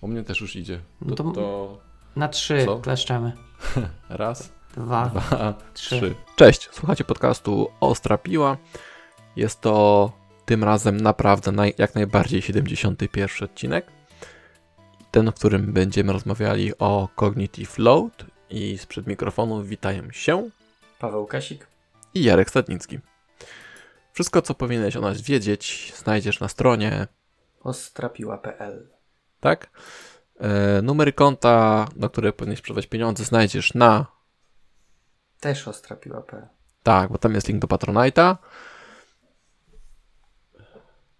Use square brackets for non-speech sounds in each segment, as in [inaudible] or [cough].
U mnie też już idzie. No To, to- to Na trzy Co? kleszczemy. [laughs] raz, Dwa, dwa, trzy. trzy. Cześć, słuchacie podcastu Ostra Piła. Jest to tym razem naprawdę naj, jak najbardziej 71 odcinek. Ten, w którym będziemy rozmawiali o Cognitive Load i sprzed mikrofonu witają się Paweł Kasik. i Jarek Stadnicki. Wszystko, co powinieneś o nas wiedzieć, znajdziesz na stronie Ostrapiła.pl tak? E, numery konta, na które powinieneś przelać pieniądze, znajdziesz na. Też ostrapiła.pl Tak, bo tam jest link do Patronite'a.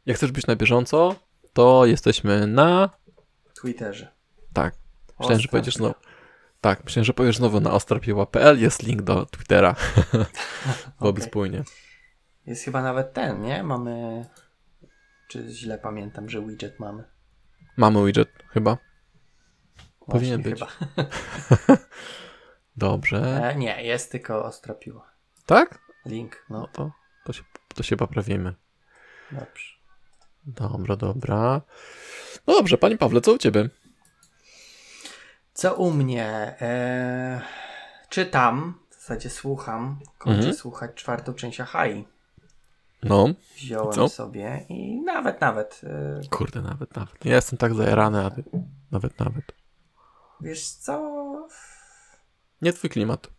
Jak chcesz być na bieżąco, to jesteśmy na. Twitterze. Tak, myślałem, że Ostra pojedziesz Piła. znowu. Tak, myślałem, że powiesz znowu na ostrapiła.pl. Jest link do Twittera. [laughs] Byłoby Okej. spójnie. Jest chyba nawet ten, nie? Mamy... Czy źle pamiętam, że widget mamy? Mamy widget, chyba. Właśnie Powinien być. [laughs] Dobrze. E, nie, jest tylko ostrapiła. Tak? Link, No no to, to, się, to się poprawimy. dobrze. Dobra, dobra. No dobrze, panie Pawle, co u ciebie? Co u mnie? E, czytam, w zasadzie słucham. Kończę Mhm. słuchać czwartą część Ahai. No, Wziąłem Co? sobie i nawet, nawet. E, kurde, nawet, nawet. Ja jestem tak zajarany, a ty nawet, nawet. wiesz co? Nie twój klimat.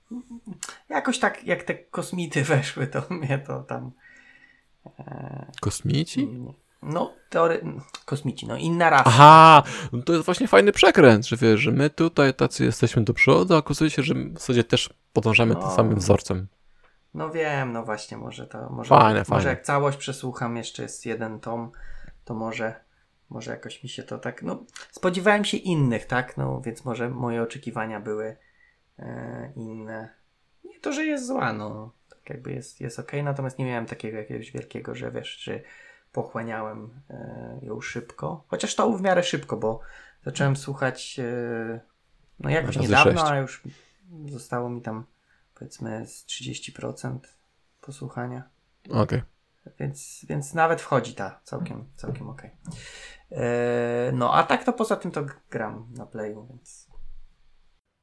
Jakoś tak, jak te kosmity [laughs] weszły, to mnie to tam. Kosmici? No, teory... kosmici, no inna rasa. Aha, no to jest właśnie fajny przekręt, że wiesz, że my tutaj tacy jesteśmy do przodu, a okazuje się, że w zasadzie też podążamy tym No. samym wzorcem. No wiem, no właśnie, może to. Może, Fajne, może fajne. jak całość przesłucham, jeszcze jest jeden tom, to może. Może jakoś mi się to tak. No, spodziewałem się innych, tak? No, więc może moje oczekiwania były e, inne. Nie to, że jest zła, no. Tak jakby jest, jest ok, natomiast nie miałem takiego jakiegoś wielkiego, że wiesz, czy pochłaniałem e, ją szybko. Chociaż to w miarę szybko, bo zacząłem słuchać e, no jakoś niedawno, a już zostało mi tam powiedzmy z 30% posłuchania. Okej. Więc, więc nawet wchodzi ta całkiem, całkiem ok. no a tak to poza tym to gram na playu, więc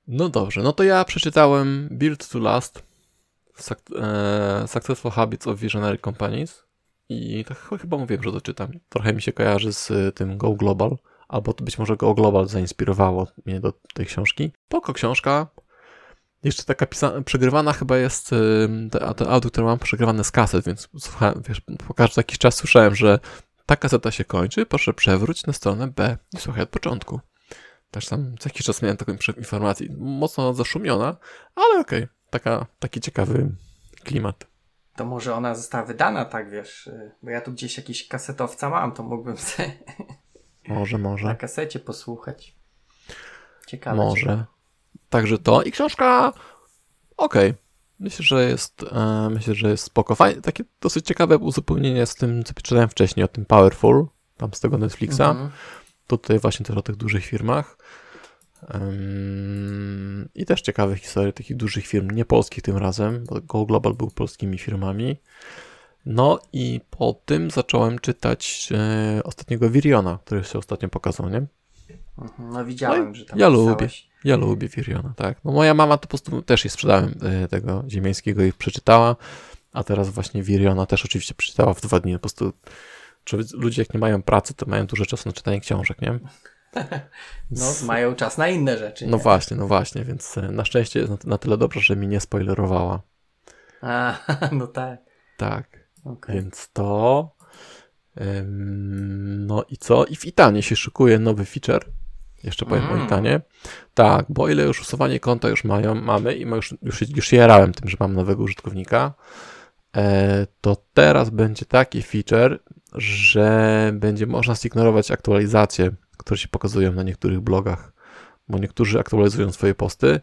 No dobrze, no to ja przeczytałem Build to Last e, Successful Habits of Visionary Companies i tak ch- chyba mówiłem, że to czytam. Trochę mi się kojarzy z y, tym Go Global, albo to być może Go Global zainspirowało mnie do tej książki. Poko książka. Jeszcze taka pisa- przegrywana chyba jest, te, te audio, które mam przegrywane z kaset, więc słuchałem, wiesz, po każdy jakiś czas słyszałem, że ta kaseta się kończy, proszę przewróć na stronę B i słuchaj od początku. Też tam co jakiś czas miałem taką informację, mocno zaszumiona, ale okej, taka, taki ciekawy klimat. to może ona została wydana, tak wiesz, y, bo ja tu gdzieś jakiś kasetowca mam, to mógłbym sobie Może, na może, kasecie posłuchać. Ciekawe. może. ciekawe. Także to i książka okej. Myślę, że jest, e, myślę, że jest spoko. Fajne, takie dosyć ciekawe uzupełnienie z tym, co czytałem wcześniej o tym Powerful, tam z tego Netflixa. Mhm. Tutaj właśnie też o tych dużych firmach. I też ciekawe historie takich dużych firm, nie polskich tym razem, bo Go Global był polskimi firmami. No i po tym zacząłem czytać e, ostatniego Viriona, który się ostatnio pokazał, nie? Mhm. No widziałem, że tam ja pisałeś. lubię. Ja lubię Viriona, tak. No moja mama to po prostu też jej sprzedałem e, tego ziemiańskiego i przeczytała, a teraz właśnie Viriona też oczywiście przeczytała w dwa dni. Po prostu ludzie jak nie mają pracy, to mają dużo czasu na czytanie książek, nie? [laughs] No, mają czas na inne rzeczy. No nie? właśnie, no właśnie, więc e, na szczęście jest na, tyle dobrze, że mi nie spoilerowała. A, [laughs] no tak. Tak, okej. więc to. Ym, no i co? I w Itanie się szykuje nowy feature. Jeszcze powiem o Mm. Itanie. Tak, bo ile już usuwanie konta już mają, mamy i już, już, już jarałem tym, że mam nowego użytkownika, e, to teraz będzie taki feature, że będzie można zignorować aktualizacje, które się pokazują na niektórych blogach, bo niektórzy aktualizują swoje posty,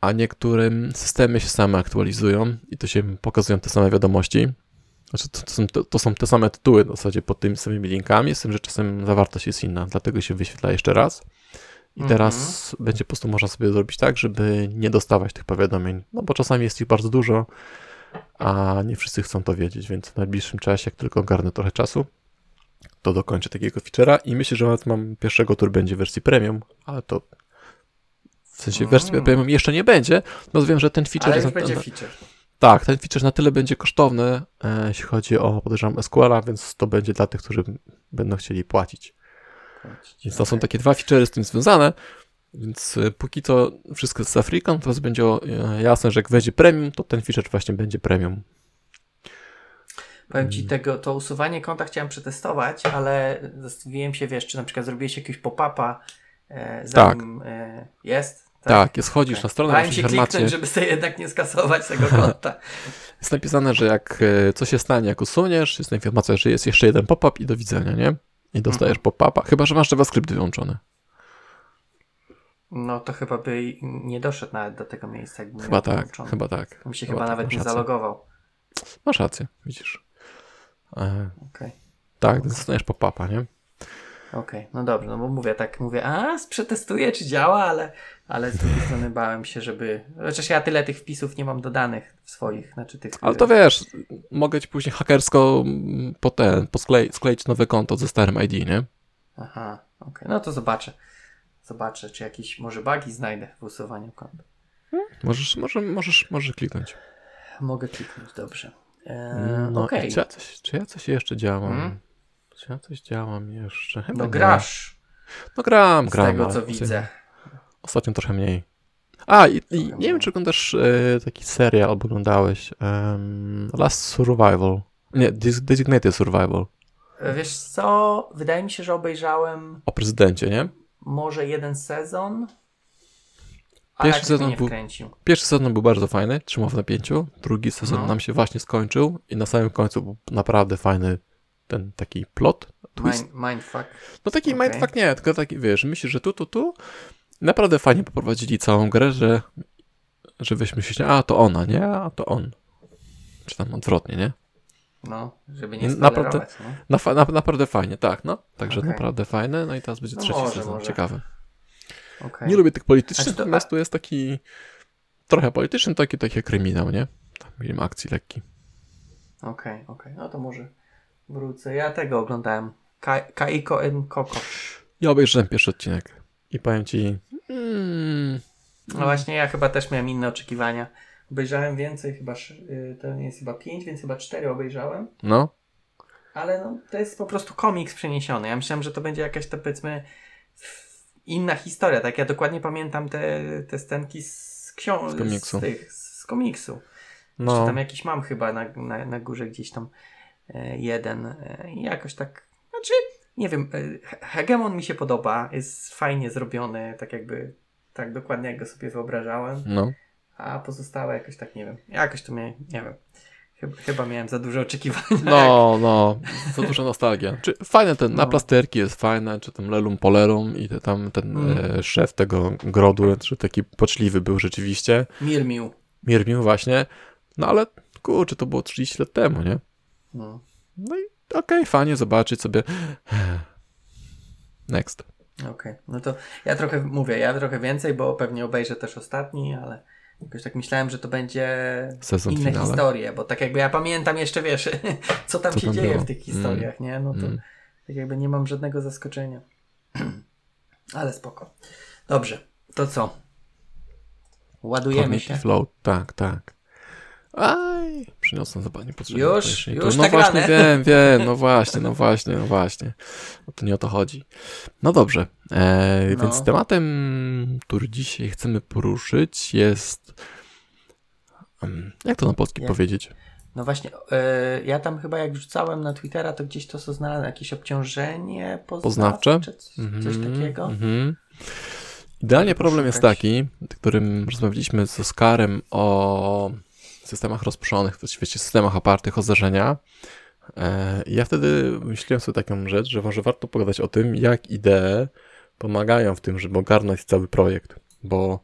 a niektórym systemy się same aktualizują i to się pokazują te same wiadomości. Znaczy, to, to, są, to, to są te same tytuły w zasadzie pod tymi samymi linkami, z tym, że czasem zawartość jest inna, dlatego się wyświetla jeszcze raz. I Mhm. teraz będzie po prostu można sobie zrobić tak, żeby nie dostawać tych powiadomień, no bo czasami jest ich bardzo dużo, a nie wszyscy chcą to wiedzieć, więc w najbliższym czasie, jak tylko ogarnę trochę czasu, to dokończę takiego feature'a i myślę, że nawet mam pierwszego, który będzie w wersji premium, ale to w sensie wersji Mm. premium jeszcze nie będzie, no wiem, że ten feature Ale jest już na, będzie feature. Tak, ten feature na tyle będzie kosztowny, e, jeśli chodzi o, podejrzewam, SQL-a, więc to będzie dla tych, którzy będą chcieli płacić. Więc to są Okej. takie dwa feature'y z tym związane, więc e, póki to wszystko jest z Afriką, teraz będzie e, jasne, że jak wejdzie premium, to ten feature właśnie będzie premium. Powiem Mm. ci tego, to usuwanie konta chciałem przetestować, ale zastanowiłem się, wiesz, czy na przykład zrobiłeś jakiegoś pop-upa, e, zanim e, jest. Tak, jest chodzisz Okej. na stronę, masz się informację, kliknąć, żeby sobie jednak nie skasować tego [laughs] konta. jest napisane, że jak e, coś się stanie, jak usuniesz, jest informacja, że jest jeszcze jeden pop-up i do widzenia, nie? I dostajesz Mhm. pop-upa, chyba, że masz JavaScript wyłączony. No to chyba by nie doszedł nawet do tego miejsca, jakby Chyba tak, wyłączony. chyba tak. Bym się Chyba chyba, tak, nawet nie rację. zalogował. Masz rację, widzisz. E, Okej. tak, dostajesz pop-upa, nie? Okej, no dobrze, no bo mówię tak, mówię, a przetestuję czy działa, ale, ale z drugiej strony bałem się, żeby, chociaż ja tyle tych wpisów nie mam dodanych w swoich, znaczy tych... Ale to wiesz, mogę ci później hakersko mm, po ten, posklej, skleić nowe konto ze starym ID, nie? Aha, okej, no to zobaczę, zobaczę, czy jakieś może bugi znajdę w usuwaniu kont. Możesz, może, możesz, możesz kliknąć. Mogę kliknąć, dobrze. Eee, No, i czy, ja coś, czy ja coś jeszcze działam? Hmm? Czy ja coś działam jeszcze? Chyba no nie. grasz No gram, z gram. tego, ale co ostatnio- widzę. Ostatnio trochę mniej. A, i, i nie wiem, czy oglądasz e, taki serial, albo oglądałeś em, Last Survival. Nie, Des- Designated Survival. E, Wiesz co, wydaje mi się, że obejrzałem O prezydencie, nie? może jeden sezon, Pierwszy sezon nie był-. Pierwszy sezon był bardzo fajny, trzymał w napięciu. Drugi sezon No. nam się właśnie skończył i na samym końcu był naprawdę fajny ten taki plot, twist. Mind, mindfuck. No taki Okej. mindfuck nie, tylko taki, wiesz, myślisz, że tu, tu, tu. Naprawdę fajnie poprowadzili całą grę, że, że weź myślisz, a to ona, nie? A to on. Czy tam odwrotnie, nie? No, żeby nie Naprawdę- nie? Na, fa- na, naprawdę fajnie, tak, no. Także Okej. naprawdę fajne, no i teraz będzie No trzeci może, sezon, może. ciekawy. Okej. Nie lubię tych politycznych, Znaczy to- natomiast tu jest taki trochę polityczny, taki, taki kryminał, nie? Tam film akcji lekki. Okej, okej. No to może wrócę. Ja tego oglądałem. Ka Kaiko and Koko. Ja obejrzałem pierwszy odcinek i powiem ci, mm, No właśnie, ja chyba też miałem inne oczekiwania. Obejrzałem więcej, chyba y, to nie jest chyba 5, więc chyba 4 obejrzałem. no, Ale no, to jest po prostu komiks przeniesiony. Ja myślałem, że to będzie jakaś to powiedzmy inna historia. Tak, ja dokładnie pamiętam te, te scenki z książek. Z komiksu. Z, tych, z komiksu. Czy no, tam jakiś mam chyba na, na, na górze gdzieś tam jeden. E, I jakoś tak. Znaczy, nie wiem. E, He- Hegemon mi się podoba. Jest fajnie zrobiony, tak jakby. Tak dokładnie jak go sobie wyobrażałem. no. A pozostałe jakoś tak nie wiem. Jakoś to mnie. Nie wiem. Chyba, miałem za duże oczekiwania. No, [laughs] no, za duża nostalgia. Czy fajne ten, na No. plasterki jest fajne, czy tam Lelum Polerum i te, tam ten Mm. e, szef tego grodu, czy taki poczliwy był rzeczywiście. Mirmiu. Mirmił właśnie. No ale kurczę, to było 30 lat temu, nie? No. No i okej, fajnie zobaczyć sobie. Next. Okej, no to ja trochę mówię, ja trochę więcej, bo pewnie obejrzę też ostatni, ale jakoś tak myślałem, że to będzie Sezon inne finale. historie, bo tak jakby ja pamiętam jeszcze, wiesz, [laughs] co tam Co się tam dzieje było. w tych historiach, nie? No to Mm. tak jakby nie mam żadnego zaskoczenia. [clears throat] ale spoko. Dobrze, to co? Ładujemy Cognitive się. Flow, tak, tak. Aj, przyniosłem chyba niepotrzebne Już? Już No tak właśnie, wiem, wiem, no właśnie, no właśnie, no właśnie. No to nie o to chodzi. No dobrze, e, No. więc tematem, który dzisiaj chcemy poruszyć jest... Jak to na polski powiedzieć? No właśnie, e, ja tam chyba jak wrzucałem na Twittera, to gdzieś to co znalazłem, jakieś obciążenie poznawcze, Poznawcze? czy c- coś Mhm, takiego. mhm. Idealnie problem jest Poszukać. taki, którym rozmawialiśmy z Oskarem o systemach rozproszonych, w świecie systemach opartych o zdarzenia. E, Ja wtedy myślałem sobie taką rzecz, że może warto pogadać o tym, jak idee pomagają w tym, żeby ogarnąć cały projekt, bo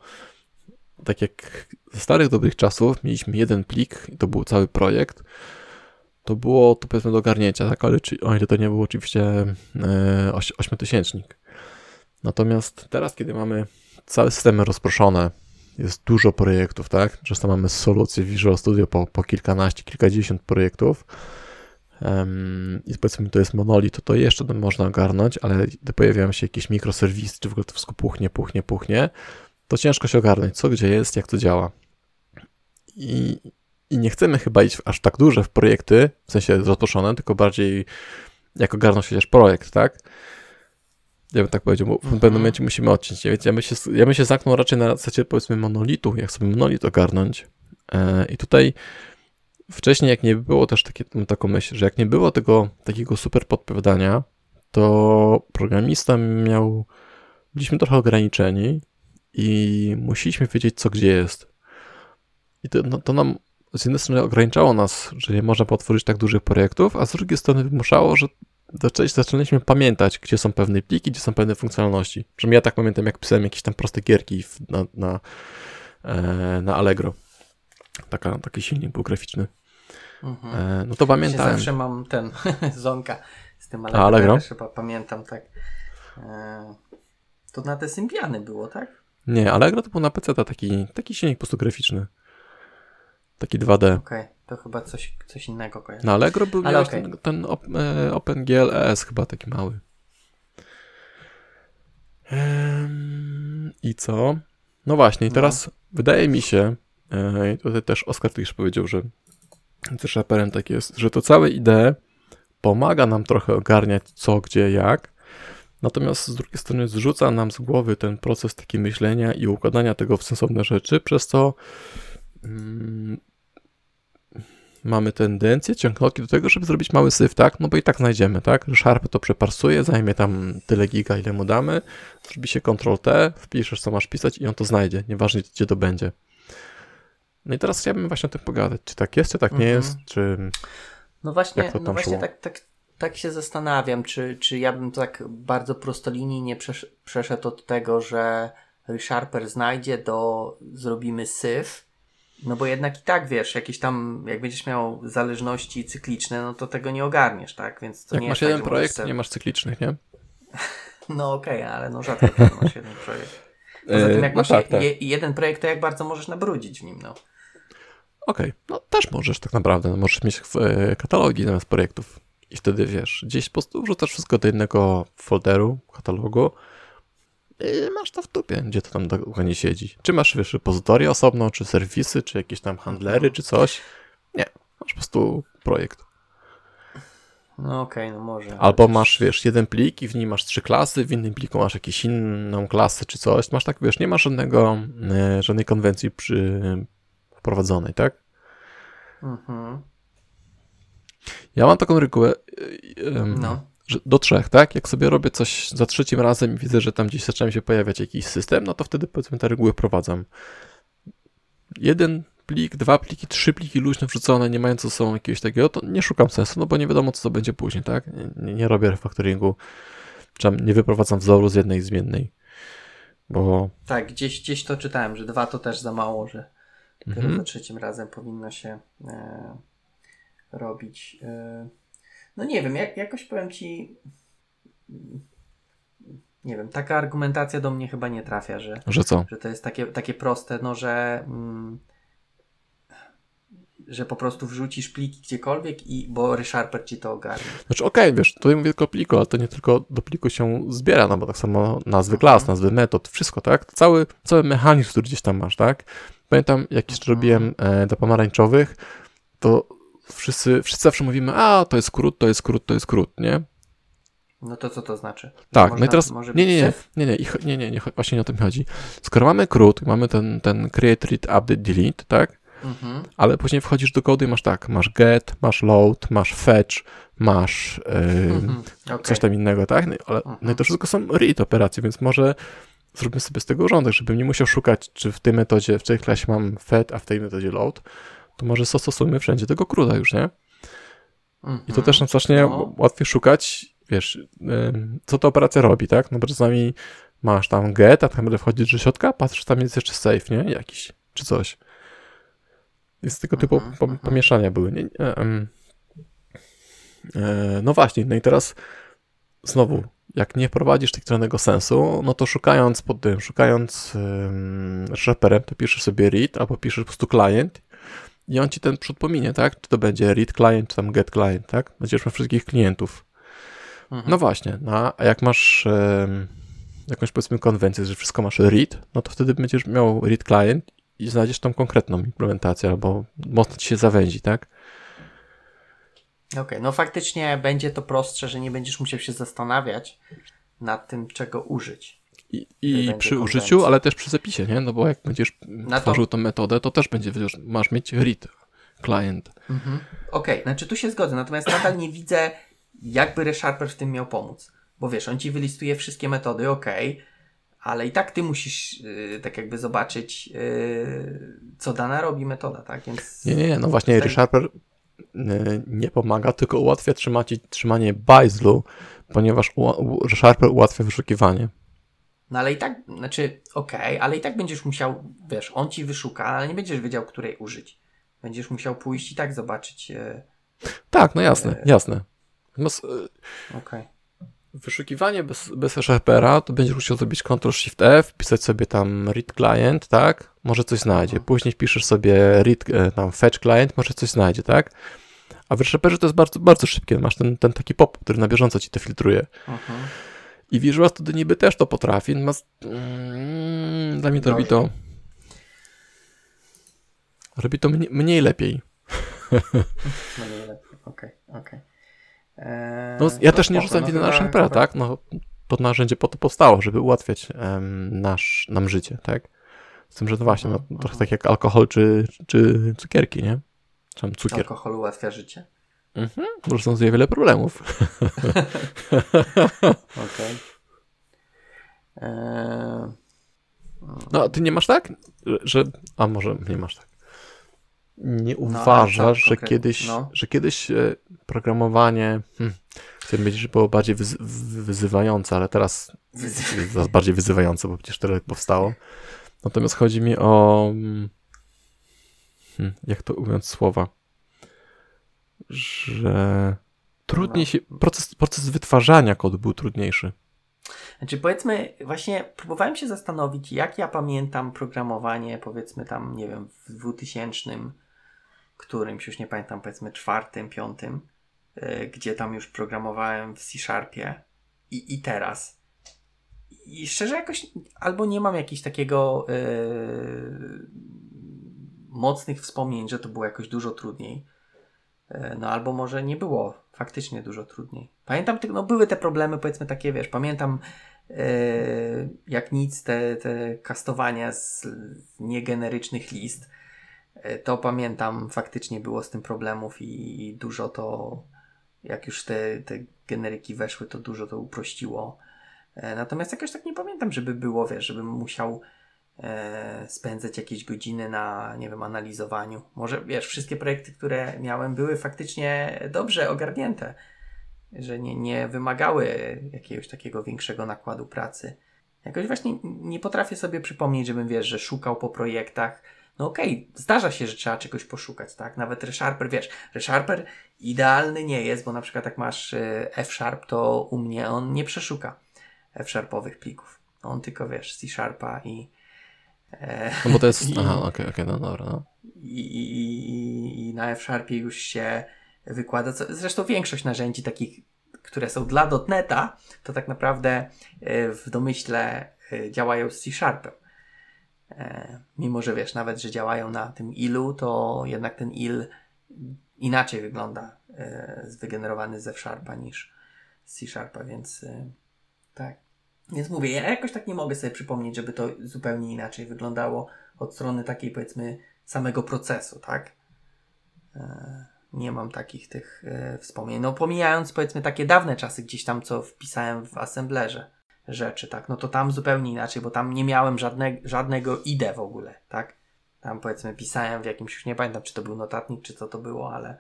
tak jak ze starych dobrych czasów mieliśmy jeden plik i to był cały projekt, to było to powiedzmy do ogarnięcia, tak, ale czy, o ile to nie był oczywiście e, oś, ośmiotysięcznik. Natomiast teraz, kiedy mamy całe systemy rozproszone, jest dużo projektów, tak? Często mamy solucje w Visual Studio po, po kilkanaście, kilkadziesiąt projektów. um, i powiedzmy to jest monolit, to to jeszcze można ogarnąć, ale gdy pojawiają się jakieś mikroserwisy, czy w ogóle to wszystko puchnie, puchnie, puchnie, to ciężko się ogarnąć, co gdzie jest, jak to działa. I, i nie chcemy chyba iść aż tak duże w projekty, w sensie rozproszone, tylko bardziej jak ogarnąć chociaż projekt, tak? Ja bym tak powiedział, bo w pewnym mhm. momencie musimy odciąć. Ja, ja, bym się, ja bym się zamknął raczej na zasadzie powiedzmy monolitu, jak sobie monolit ogarnąć. E, I tutaj wcześniej jak nie było też takie, taką myśl, że jak nie było tego takiego super podpowiadania, to programista miał, byliśmy trochę ograniczeni i musieliśmy wiedzieć co gdzie jest. I to, no, to nam z jednej strony ograniczało nas, że nie można potworzyć tak dużych projektów, a z drugiej strony wymuszało, że zaczęliśmy pamiętać, gdzie są pewne pliki, gdzie są pewne funkcjonalności. Że ja tak pamiętam, jak pisałem jakieś tam proste gierki na, na, e, na Allegro. Taka, taki silnik był graficzny. Mhm. E, no to pamiętałem. Ja zawsze mam ten [laughs] zonka z tym Allegro. A, Allegro? Ja chyba pamiętam, tak. E, to na te Symbiany było, tak? Nie, Allegro to był na PC taki, taki silnik po prostu graficzny. Taki 2D. Okej, okay, to chyba coś, coś innego kojarzę. Na Allegro był Ale okay. ten, ten e, OpenGL ES chyba taki mały. I co? No właśnie, i teraz no. wydaje mi się, e, tutaj też Oskar też powiedział, że też raperem tak jest, że to całe idee pomaga nam trochę ogarniać co, gdzie, jak, natomiast z drugiej strony zrzuca nam z głowy ten proces taki myślenia i układania tego w sensowne rzeczy, przez co mm, mamy tendencję, ciągnotki do tego, żeby zrobić mały syf, tak? No bo i tak znajdziemy, tak? Sharp to przeparsuje, zajmie tam tyle giga, ile mu damy, zrobi się Ctrl-T, wpiszesz, co masz pisać i on to znajdzie, nieważne gdzie to będzie. No i teraz chciałbym właśnie o tym pogadać, czy tak jest, czy tak nie mhm. jest, czy... No właśnie, no właśnie tak, tak, tak się zastanawiam, czy, czy ja bym tak bardzo prostolinijnie przesz przeszedł od tego, że ReSharper znajdzie do zrobimy syf, no bo jednak i tak wiesz, jakieś tam, jak będziesz miał zależności cykliczne, no to tego nie ogarniesz, tak? Więc to jak nie masz jeden tak, projekt, sobie... nie masz cyklicznych, nie? no okej, okay, ale no rzadko masz jeden projekt. Poza tym jak no masz tak, tak. Je, jeden projekt, to jak bardzo możesz nabrudzić w nim, no. Okej, okay. no też możesz tak naprawdę. Możesz mieć e, katalogi zamiast projektów. I wtedy wiesz, gdzieś po prostu wrzucasz wszystko do jednego folderu, katalogu masz to w dupie, gdzie to tam dokładnie siedzi. Czy masz, wiesz, repozytoria osobno, czy serwisy, czy jakieś tam handlery, czy coś. Nie, masz po prostu projekt. No okej, okay, no może. Albo masz, wiesz, jeden plik i w nim masz trzy klasy, w innym pliku masz jakąś inną klasę czy coś. Masz tak, wiesz, nie masz żadnego, e, żadnej konwencji przy, wprowadzonej, tak? Mhm. Ja mam taką regułę. no do trzech, tak? Jak sobie robię coś za trzecim razem i widzę, że tam gdzieś zaczyna się pojawiać jakiś system, no to wtedy powiedzmy te reguły wprowadzam. Jeden plik, dwa pliki, trzy pliki luźno wrzucone, nie mając ze sobą jakiegoś takiego, to nie szukam sensu, no bo nie wiadomo, co to będzie później, tak? Nie, nie robię refactoringu, czy nie wyprowadzam wzoru z jednej zmiennej, bo... Tak, gdzieś, gdzieś to czytałem, że dwa to też za mało, że mhm. za trzecim razem powinno się e, robić. E, no nie wiem, jak, jakoś powiem ci. Nie wiem, taka argumentacja do mnie chyba nie trafia, że, że co? Że to jest takie, takie proste, no że. Mm, że po prostu wrzucisz pliki gdziekolwiek i bo ReSharper ci to ogarnie. Znaczy okej, okay, wiesz, tutaj mówię tylko o pliku, ale to nie tylko do pliku się zbiera, no bo tak samo nazwy klas, mhm. nazwy metod, wszystko, tak? Cały, cały mechanizm, który gdzieś tam masz, tak? Pamiętam, jak jeszcze mhm. robiłem e, do pomarańczowych, to wszyscy, wszyscy zawsze mówimy, a to jest skrót, to jest skrót, to jest skrót, nie? No to co to znaczy? Tak, Można, no i teraz. Nie, nie, nie, nie, nie, nie, nie, nie, właśnie nie o tym chodzi. Skoro mamy krót, mamy ten, ten create, read, update, delete, tak? Mhm. Ale później wchodzisz do kodu i masz tak, masz get, masz load, masz fetch, masz yy, mhm. okay. coś tam innego, tak? No, ale, mhm. no i to wszystko są read operacje, więc może zróbmy sobie z tego urządek, żebym nie musiał szukać, czy w tej metodzie, w tej klasie mam fetch, a w tej metodzie load, to może zastosujmy wszędzie tego kruda już, nie? I to też nam znacznie no. łatwiej szukać, wiesz, co ta operacja robi, tak? No bo czasami masz tam get, a tam będę wchodzić do środka, patrzysz, tam jest jeszcze safe, nie? Jakiś, czy coś. Jest tego typu po, pomieszania były. Nie, nie, um, e, no właśnie, no i teraz znowu, jak nie wprowadzisz zwanego sensu, no to szukając pod tym, szukając um, to piszesz sobie read, albo piszesz po prostu client i on ci ten przód pominie, tak? Czy to będzie read client, czy tam get client, tak? Będziesz miał wszystkich klientów. Mhm. No właśnie, no, a jak masz um, jakąś powiedzmy konwencję, że wszystko masz read, no to wtedy będziesz miał read client i znajdziesz tą konkretną implementację, albo mocno ci się zawęzi, tak? Okej, okay, no faktycznie będzie to prostsze, że nie będziesz musiał się zastanawiać nad tym, czego użyć. I, i przy użyciu, ale też przy zapisie, nie? No bo jak będziesz Na tworzył to... tą metodę, to też będzie, wiesz, masz mieć read client. Mhm. Okej, okay, znaczy tu się zgodzę, natomiast nadal nie widzę, jakby ReSharper w tym miał pomóc. Bo wiesz, on ci wylistuje wszystkie metody, ok, ale i tak ty musisz yy, tak jakby zobaczyć, yy, co dana robi metoda, tak? Więc nie, nie, no właśnie tutaj... ReSharper yy, nie pomaga, tylko ułatwia trzymać, trzymanie bajzlu, ponieważ ReSharper ułatwia wyszukiwanie. No ale i tak, znaczy, okej, okay, ale i tak będziesz musiał, wiesz, on ci wyszuka, ale nie będziesz wiedział, której użyć. Będziesz musiał pójść i tak zobaczyć. E, tak, no jasne, e, jasne. No, e, okej. Okay. Wyszukiwanie bez, bez ReSharpera to będziesz musiał zrobić Ctrl-Shift-F, wpisać sobie tam read client, tak? Może coś znajdzie. Mhm. Później wpiszesz sobie read, e, tam fetch client, może coś znajdzie, tak? A w ReSharperze to jest bardzo, bardzo szybkie. Masz ten, ten taki pop, który na bieżąco ci to filtruje. Mhm. I Visual Studio niby też to potrafi, natomiast mm, dla mnie to robi to robi to mniej, mniej lepiej. [laughs] Mniej lepiej, okej, okay, okej. Okay. Eee, no, ja też nie rzucam no, winy na Sharpera, tak? No, to narzędzie po to powstało, żeby ułatwiać um, nasz, nam życie, tak? Z tym, że to właśnie, no, mhm, trochę mhm. tak jak alkohol czy, czy cukierki, nie? Czy tam cukier. Alkohol ułatwia życie? Mhm, rozwiązuje wiele problemów. [laughs] Okej. Eee... No, a ty nie masz tak? Że, a może nie masz tak. Nie no, uważasz, że, kiedyś, no. że kiedyś e, programowanie, hmm, chciałem powiedzieć, że było bardziej wyzy wyzywające, ale teraz jest bardziej wyzywające, bo przecież tyle powstało. Natomiast chodzi mi o, hmm, jak to ująć słowa, że trudniej się, proces, proces wytwarzania kodu był trudniejszy. Znaczy powiedzmy, właśnie próbowałem się zastanowić, jak ja pamiętam programowanie, powiedzmy tam, nie wiem, w 2000 którymś, już nie pamiętam, powiedzmy czwartym, piątym, yy, gdzie tam już programowałem w C-Sharpie i, i teraz. I szczerze jakoś albo nie mam jakiegoś takiego yy, mocnych wspomnień, że to było jakoś dużo trudniej. Yy, no albo może nie było faktycznie dużo trudniej. Pamiętam, no były te problemy, powiedzmy takie, wiesz, pamiętam yy, jak nic te, te kastowania z niegenerycznych list, E, to pamiętam, faktycznie było z tym problemów i, i dużo to, jak już te, te generyki weszły, to dużo to uprościło. E, natomiast jakoś tak nie pamiętam, żeby było, wiesz, żebym musiał e, spędzać jakieś godziny na, nie wiem, analizowaniu. Może, wiesz, wszystkie projekty, które miałem, były faktycznie dobrze ogarnięte, że nie, nie wymagały jakiegoś takiego większego nakładu pracy. Jakoś właśnie nie potrafię sobie przypomnieć, żebym, wiesz, że szukał po projektach, no okej, okay, zdarza się, że trzeba czegoś poszukać, tak? Nawet ReSharper, wiesz, ReSharper idealny nie jest, bo na przykład jak masz y, F-Sharp, to u mnie on nie przeszuka F-Sharpowych plików. On tylko, wiesz, C-Sharpa i... E, no bo to jest... I, aha, okej, okay, okej, okay, no dobra, no. I, i, I na F-Sharpie już się wykłada, co, zresztą większość narzędzi takich, które są dla dotneta, to tak naprawdę y, w domyśle y, działają z C-Sharpem. E, mimo, że wiesz, nawet, że działają na tym ilu, to jednak ten il inaczej wygląda e, wygenerowany ze F-Sharpa niż z C-Sharpa, więc e, tak. Więc mówię, ja jakoś tak nie mogę sobie przypomnieć, żeby to zupełnie inaczej wyglądało od strony takiej powiedzmy samego procesu, tak? Nie mam takich tych wspomnień. No pomijając powiedzmy takie dawne czasy gdzieś tam, co wpisałem w assemblerze rzeczy, tak, no to tam zupełnie inaczej, bo tam nie miałem żadne, żadnego ide w ogóle, tak. Tam powiedzmy pisałem w jakimś, już nie pamiętam czy to był notatnik, czy co to było, ale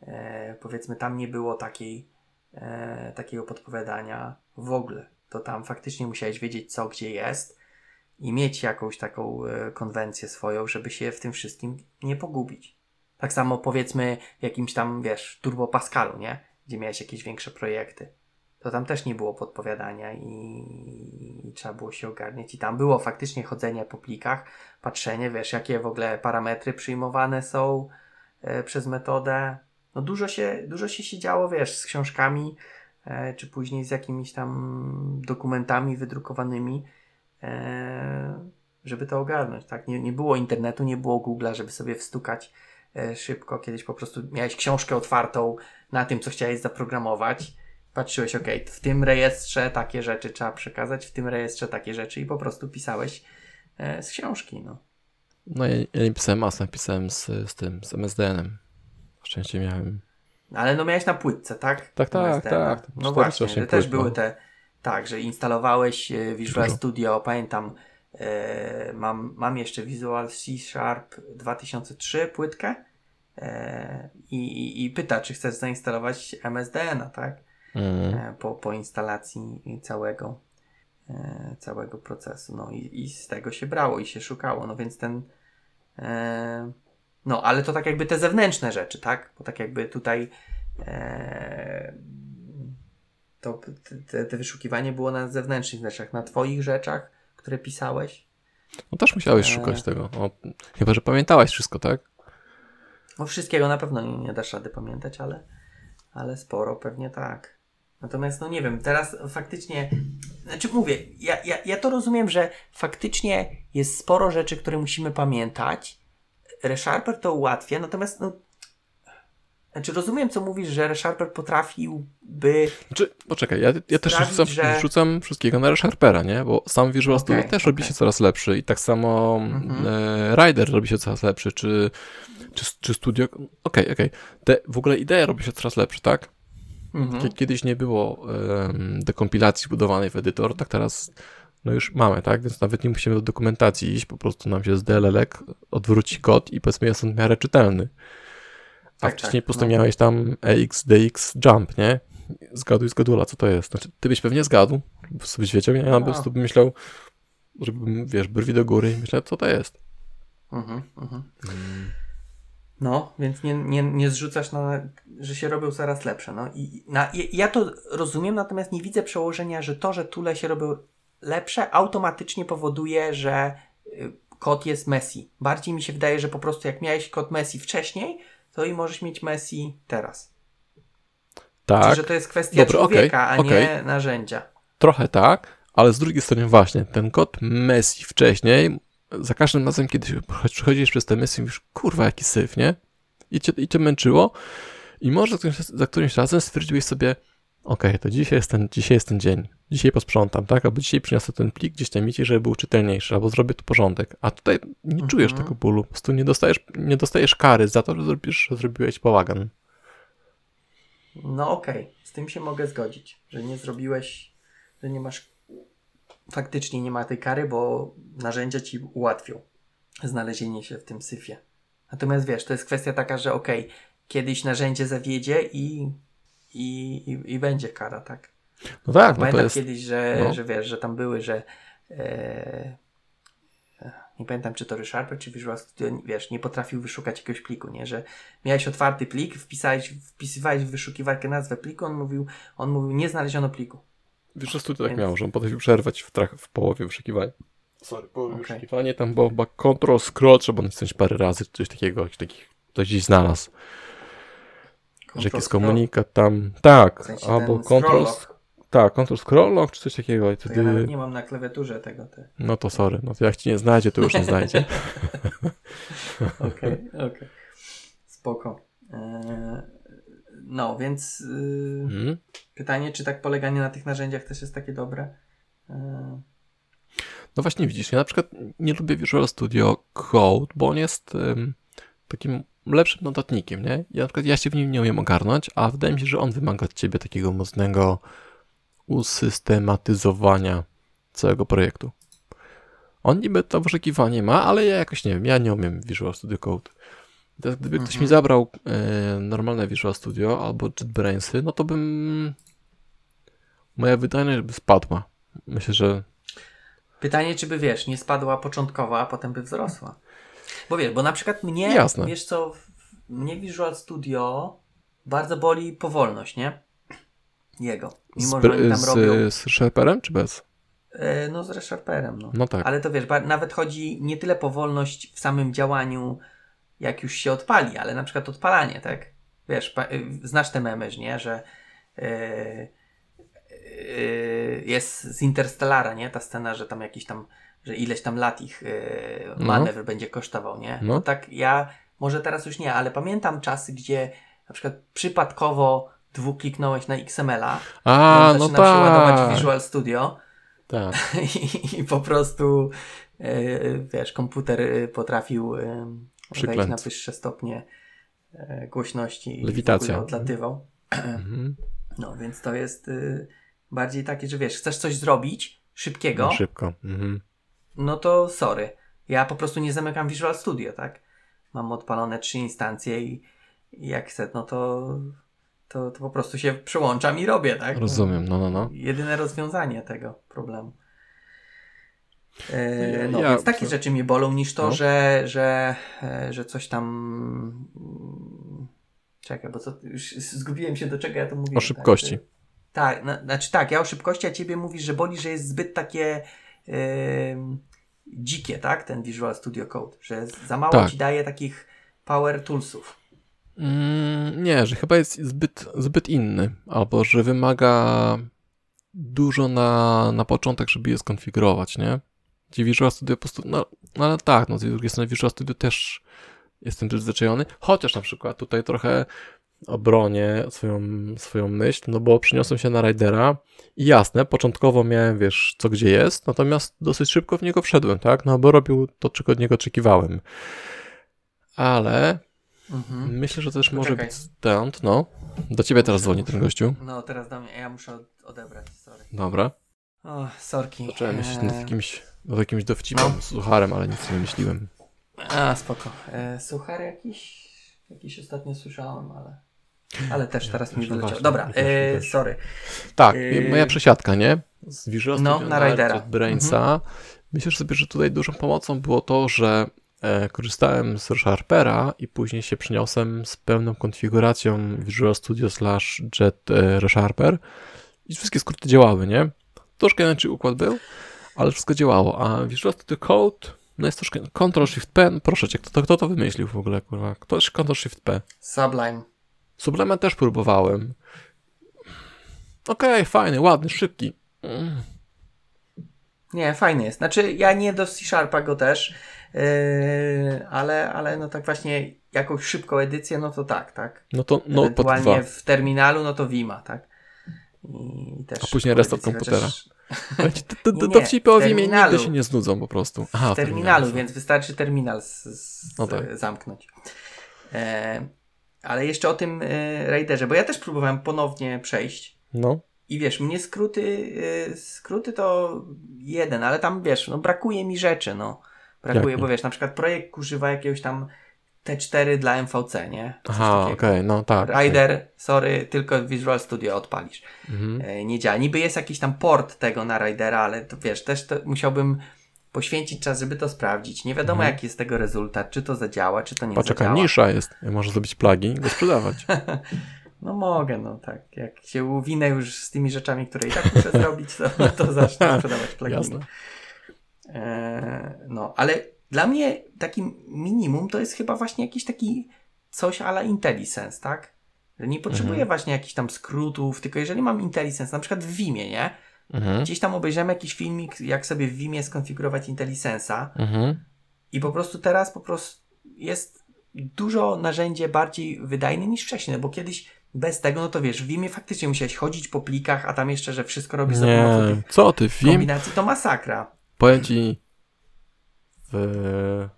e, powiedzmy tam nie było takiej, e, takiego podpowiadania w ogóle. To tam faktycznie musiałeś wiedzieć co, gdzie jest i mieć jakąś taką e, konwencję swoją, żeby się w tym wszystkim nie pogubić. Tak samo powiedzmy w jakimś tam, wiesz, Turbo Pascalu, nie? Gdzie miałeś jakieś większe projekty to tam też nie było podpowiadania i, i, trzeba było się ogarniać. I tam było faktycznie chodzenie po plikach, patrzenie, wiesz, jakie w ogóle parametry przyjmowane są, e, przez metodę. No dużo się, dużo się się działo, wiesz, z książkami, czy później z jakimiś tam dokumentami wydrukowanymi, e, żeby to ogarnąć, tak? Nie, nie było internetu, nie było Google'a, żeby sobie wstukać e, szybko. Kiedyś po prostu miałeś książkę otwartą na tym, co chciałeś zaprogramować. Patrzyłeś, ok, w tym rejestrze takie rzeczy trzeba przekazać, w tym rejestrze takie rzeczy i po prostu pisałeś e, z książki, no. No ja, ja nie pisałem masę, pisałem z, z tym, z MSDN-em. Szczęście miałem. Ale no miałeś na płytce, tak? Tak, tak, MSDN. tak. No 48 właśnie, że też płyt, były no. te, tak, że instalowałeś e, Visual Dużo. Studio, pamiętam, e, mam, mam jeszcze Visual C Sharp 2003 płytkę e, i, i, pyta, czy chcesz zainstalować MSDN-a, tak? Mm. E, po, po instalacji całego, e, całego procesu. No i, i z tego się brało i się szukało. No więc ten. No, ale to tak jakby te zewnętrzne rzeczy, tak? Bo tak jakby tutaj e, to te, te wyszukiwanie było na zewnętrznych rzeczach, na Twoich rzeczach, które pisałeś. No też musiałeś E. szukać tego. O, chyba, że pamiętałeś wszystko, tak? No wszystkiego na pewno nie, nie dasz rady pamiętać, ale, ale sporo pewnie tak. Natomiast no nie wiem, teraz faktycznie, znaczy mówię, ja, ja, ja to rozumiem, że faktycznie jest sporo rzeczy, które musimy pamiętać. ReSharper to ułatwia, natomiast no, znaczy rozumiem co mówisz, że ReSharper potrafiłby Znaczy, poczekaj, ja, ja też Sprawić, rzucam, że- rzucam wszystkiego na ReSharpera, nie? Bo sam Visual Studio Okej, też robi okej. się coraz lepszy i tak samo Mhm. e, Rider robi się coraz lepszy, czy, czy, czy Studio... Okej, okej. Te W ogóle idea robi się coraz lepszy, tak? mhm. Kie- Kiedyś nie było dekompilacji budowanej w edytor, tak teraz no już mamy, tak? Więc nawet nie musimy do dokumentacji iść, po prostu nam się z DLL-ek odwróci kod i powiedzmy jest on w miarę czytelny. A Tak, wcześniej tak, po prostu no. miałeś tam EX, DX, jump, nie? Zgaduj z gadula, co to jest. Znaczy, ty byś pewnie zgadł, bo sobie wiedział, ja No. po prostu bym myślał, żebym, wiesz, brwi do góry i myślał, co to jest. Mhm, mhm. No, więc nie, nie, nie zrzucasz na, że się robią coraz lepsze. No i na, ja- ja to rozumiem, natomiast nie widzę przełożenia, że to, że tule się robią lepsze, automatycznie powoduje, że y, kod jest Messi. Bardziej mi się wydaje, że po prostu jak miałeś kod Messi wcześniej, to i możesz mieć Messi teraz. Tak, Czyli, że to jest kwestia Dobra, człowieka, okej, a nie narzędzia. trochę tak, ale z drugiej strony właśnie, ten kod Messi wcześniej, za każdym razem, kiedy przechodzisz przez te Messi, mówisz, kurwa, jaki syf, nie? I cię, i cię męczyło i może za którymś, za którymś razem stwierdziłeś sobie, okej, to dzisiaj jest, ten, dzisiaj jest ten dzień, dzisiaj posprzątam, tak? Albo dzisiaj przyniosę ten plik gdzieś tam mici, żeby był czytelniejszy, albo zrobię tu porządek. A tutaj nie czujesz Mhm. tego bólu, po prostu nie dostajesz, nie dostajesz kary za to, że, zrobisz, że zrobiłeś bałagan. No okej, z tym się mogę zgodzić, że nie zrobiłeś, że nie masz, faktycznie nie ma tej kary, bo narzędzia ci ułatwią znalezienie się w tym syfie. Natomiast wiesz, to jest kwestia taka, że okej, kiedyś narzędzie zawiedzie i, i, i, i będzie kara, tak? No tak, no to Pamiętam jest... kiedyś, że, no. że wiesz, że tam były, że e, nie pamiętam, czy to ReSharper, czy Visual Studio, wiesz, nie potrafił wyszukać jakiegoś pliku, nie? Że miałeś otwarty plik, wpisałeś, wpisywałeś w wyszukiwarkę nazwę pliku, on mówił, on mówił, nie znaleziono pliku. Wiesz, że studio tak Więc- miało, że on potrafił przerwać w, trak- w połowie wyszukiwania. Sorry, połowie Okej. wyszukiwania, tam było chyba control, scroll, trzeba nacisnąć parę razy, coś takiego, jakiś takich, ktoś gdzieś znalazł, że jakiś komunikat tam, tak, W sensie albo control, tak, control scroll lock, czy coś takiego i To ja wtedy, nawet nie mam na klawiaturze tego. Te. no to sorry, no to jak ci nie znajdzie, to już nie znajdzie. [laughs] [laughs] Okej, okej. Spoko. E, no, więc Mhm. pytanie, czy tak poleganie na tych narzędziach też jest takie dobre? E, No właśnie widzisz, ja na przykład nie lubię Visual Studio Code, bo on jest takim lepszym notatnikiem, nie? Ja na przykład ja się w nim nie umiem ogarnąć, a wydaje mi się, że on wymaga od ciebie takiego mocnego usystematyzowania całego projektu. On niby to wyszukiwanie ma, ale ja jakoś nie wiem, ja nie umiem Visual Studio Code. Teraz gdyby ktoś Mhm. mi zabrał e, normalne Visual Studio albo JetBrainsy, no to bym moja wydajność by spadła. Myślę, że Pytanie, czy by wiesz, nie spadła początkowo, a potem by wzrosła. Bo wiesz, bo na przykład mnie, Jasne. wiesz co, mnie Visual Studio bardzo boli powolność, nie? Jego. Mimo, z, że oni tam z, robią, z Sharperem czy bez? e, no z ReSharperem, no. No tak. Ale to wiesz, nawet chodzi nie tyle powolność w samym działaniu jak już się odpali, ale na przykład odpalanie, tak? Wiesz, y, znasz te memy, nie? Że yy, yy, jest z Interstellara, nie? Ta scena, że tam jakiś tam, że ileś tam lat ich yy, manewr no. będzie kosztował, nie? No. tak ja, może teraz już nie, ale pamiętam czasy, gdzie na przykład przypadkowo dwukliknąłeś na XML-a, a, no tak. się ładować Visual Studio tak. [laughs] I, i po prostu yy, wiesz, komputer potrafił yy, wejść na wyższe stopnie yy, głośności Lewitacja. i odlatywał. [clears throat] Mhm. No, więc to jest bardziej takie, że wiesz, chcesz coś zrobić szybkiego. No, szybko. Mhm. No to sorry. Ja po prostu nie zamykam Visual Studio, tak? Mam odpalone trzy instancje i, i jak chcę, no to, to, to po prostu się przyłączam i robię, tak? Rozumiem, no, no, no. Jedyne rozwiązanie tego problemu. E, no, ja, więc takie rzeczy mnie bolą niż to, no. że, że, że coś tam Czekaj, bo co, już zgubiłem się do czego ja to mówię. O szybkości. Tak, tak na, znaczy tak, ja o szybkości, a ciebie mówisz, że boli, że jest zbyt takie yy, dzikie, tak? Ten Visual Studio Code, że za mało tak. ci daje takich power toolsów. Mm, nie, że chyba jest zbyt, zbyt inny, albo że wymaga dużo na, na początek, żeby je skonfigurować, nie? Gdzie Visual Studio po prostu, no, no ale tak, no z drugiej strony Visual Studio też jestem przyzwyczajony, chociaż na przykład tutaj trochę obronię swoją, swoją myśl, no bo przyniosłem się na Ridera i jasne, początkowo miałem, wiesz, co gdzie jest, natomiast dosyć szybko w niego wszedłem, tak, no bo robił to, czego od niego oczekiwałem. Ale mhm. myślę, że też może być stąd, no. Do ciebie teraz dzwoni ten gościu. No, teraz do mnie, ja muszę odebrać, sorry. Dobra. O, sorki. Zacząłem myśleć nad eee. jakimś, nad jakimś dowcipem, no. sucharem, ale nic nie myśliłem. A, spoko. E, suchar jakiś? Jakiś ostatnio słyszałem, ale... Ale też teraz mi wyleciał. Dobra, e, sorry. Tak, e... moja przesiadka, nie? Z Visual no, na Ridera. Brainsa. Mhm. Myślę sobie, że tutaj dużą pomocą było to, że e, korzystałem z ReSharpera i później się przeniosłem z pełną konfiguracją Visual Studio slash Jet e, ReSharper i wszystkie skróty działały, nie? Troszkę inaczej układ był, ale wszystko działało, a Visual Studio Code no jest troszkę. Ctrl Shift P, proszę cię, kto, kto to wymyślił w ogóle, kurwa? Ktoś Ctrl Shift P. Sublime. Sublime też próbowałem. Okej, okay, fajny, ładny, szybki. Mm. Nie, fajny jest. Znaczy, ja nie do C-Sharpa go też, yy, ale, ale no tak właśnie jakąś szybką edycję, no to tak, tak. No to no, Ewentualnie w terminalu, no to Vima, tak. I też A później restart komputera. Chociaż [laughs] dowcipy o Wimie nigdy się nie znudzą po prostu. Aha, w terminalu, więc wystarczy terminal z, z, no tak. zamknąć. E, ale jeszcze o tym e, Raiderze, bo ja też próbowałem ponownie przejść. No. I wiesz, mnie skróty, e, skróty to jeden, ale tam wiesz, no brakuje mi rzeczy, no. Brakuje, bo wiesz, na przykład projekt używa jakiegoś tam T4 dla MVC, nie? Coś Aha, okej, okay, no tak. Rider, okay. sorry, tylko Visual Studio odpalisz. Mhm. E, nie działa. Niby jest jakiś tam port tego na Ridera, ale to wiesz, też to musiałbym poświęcić czas, żeby to sprawdzić. Nie wiadomo, mhm. jaki jest tego rezultat, czy to zadziała, czy to nie Patrz, zadziała. jaka nisza jest. Można zrobić plagi i go sprzedawać. [laughs] no mogę, no tak. Jak się uwinę już z tymi rzeczami, które i tak muszę [laughs] zrobić, to, to zacznę [laughs] sprzedawać pluginy. Jasne. E, no, ale dla mnie takim minimum to jest chyba właśnie jakiś taki coś ala IntelliSense, tak? Nie potrzebuję mhm. właśnie jakichś tam skrótów, tylko jeżeli mam IntelliSense, na przykład w Vimie, nie? Mhm. Gdzieś tam obejrzymy jakiś filmik, jak sobie w Vimie skonfigurować IntelliSense'a mhm. i po prostu teraz po prostu jest dużo narzędzie bardziej wydajne niż wcześniej, no bo kiedyś bez tego, no to wiesz, w Vimie faktycznie musiałeś chodzić po plikach, a tam jeszcze, że wszystko robisz za pomocą tych co ty, Vim? kombinacji, to masakra. Powiem ci, w,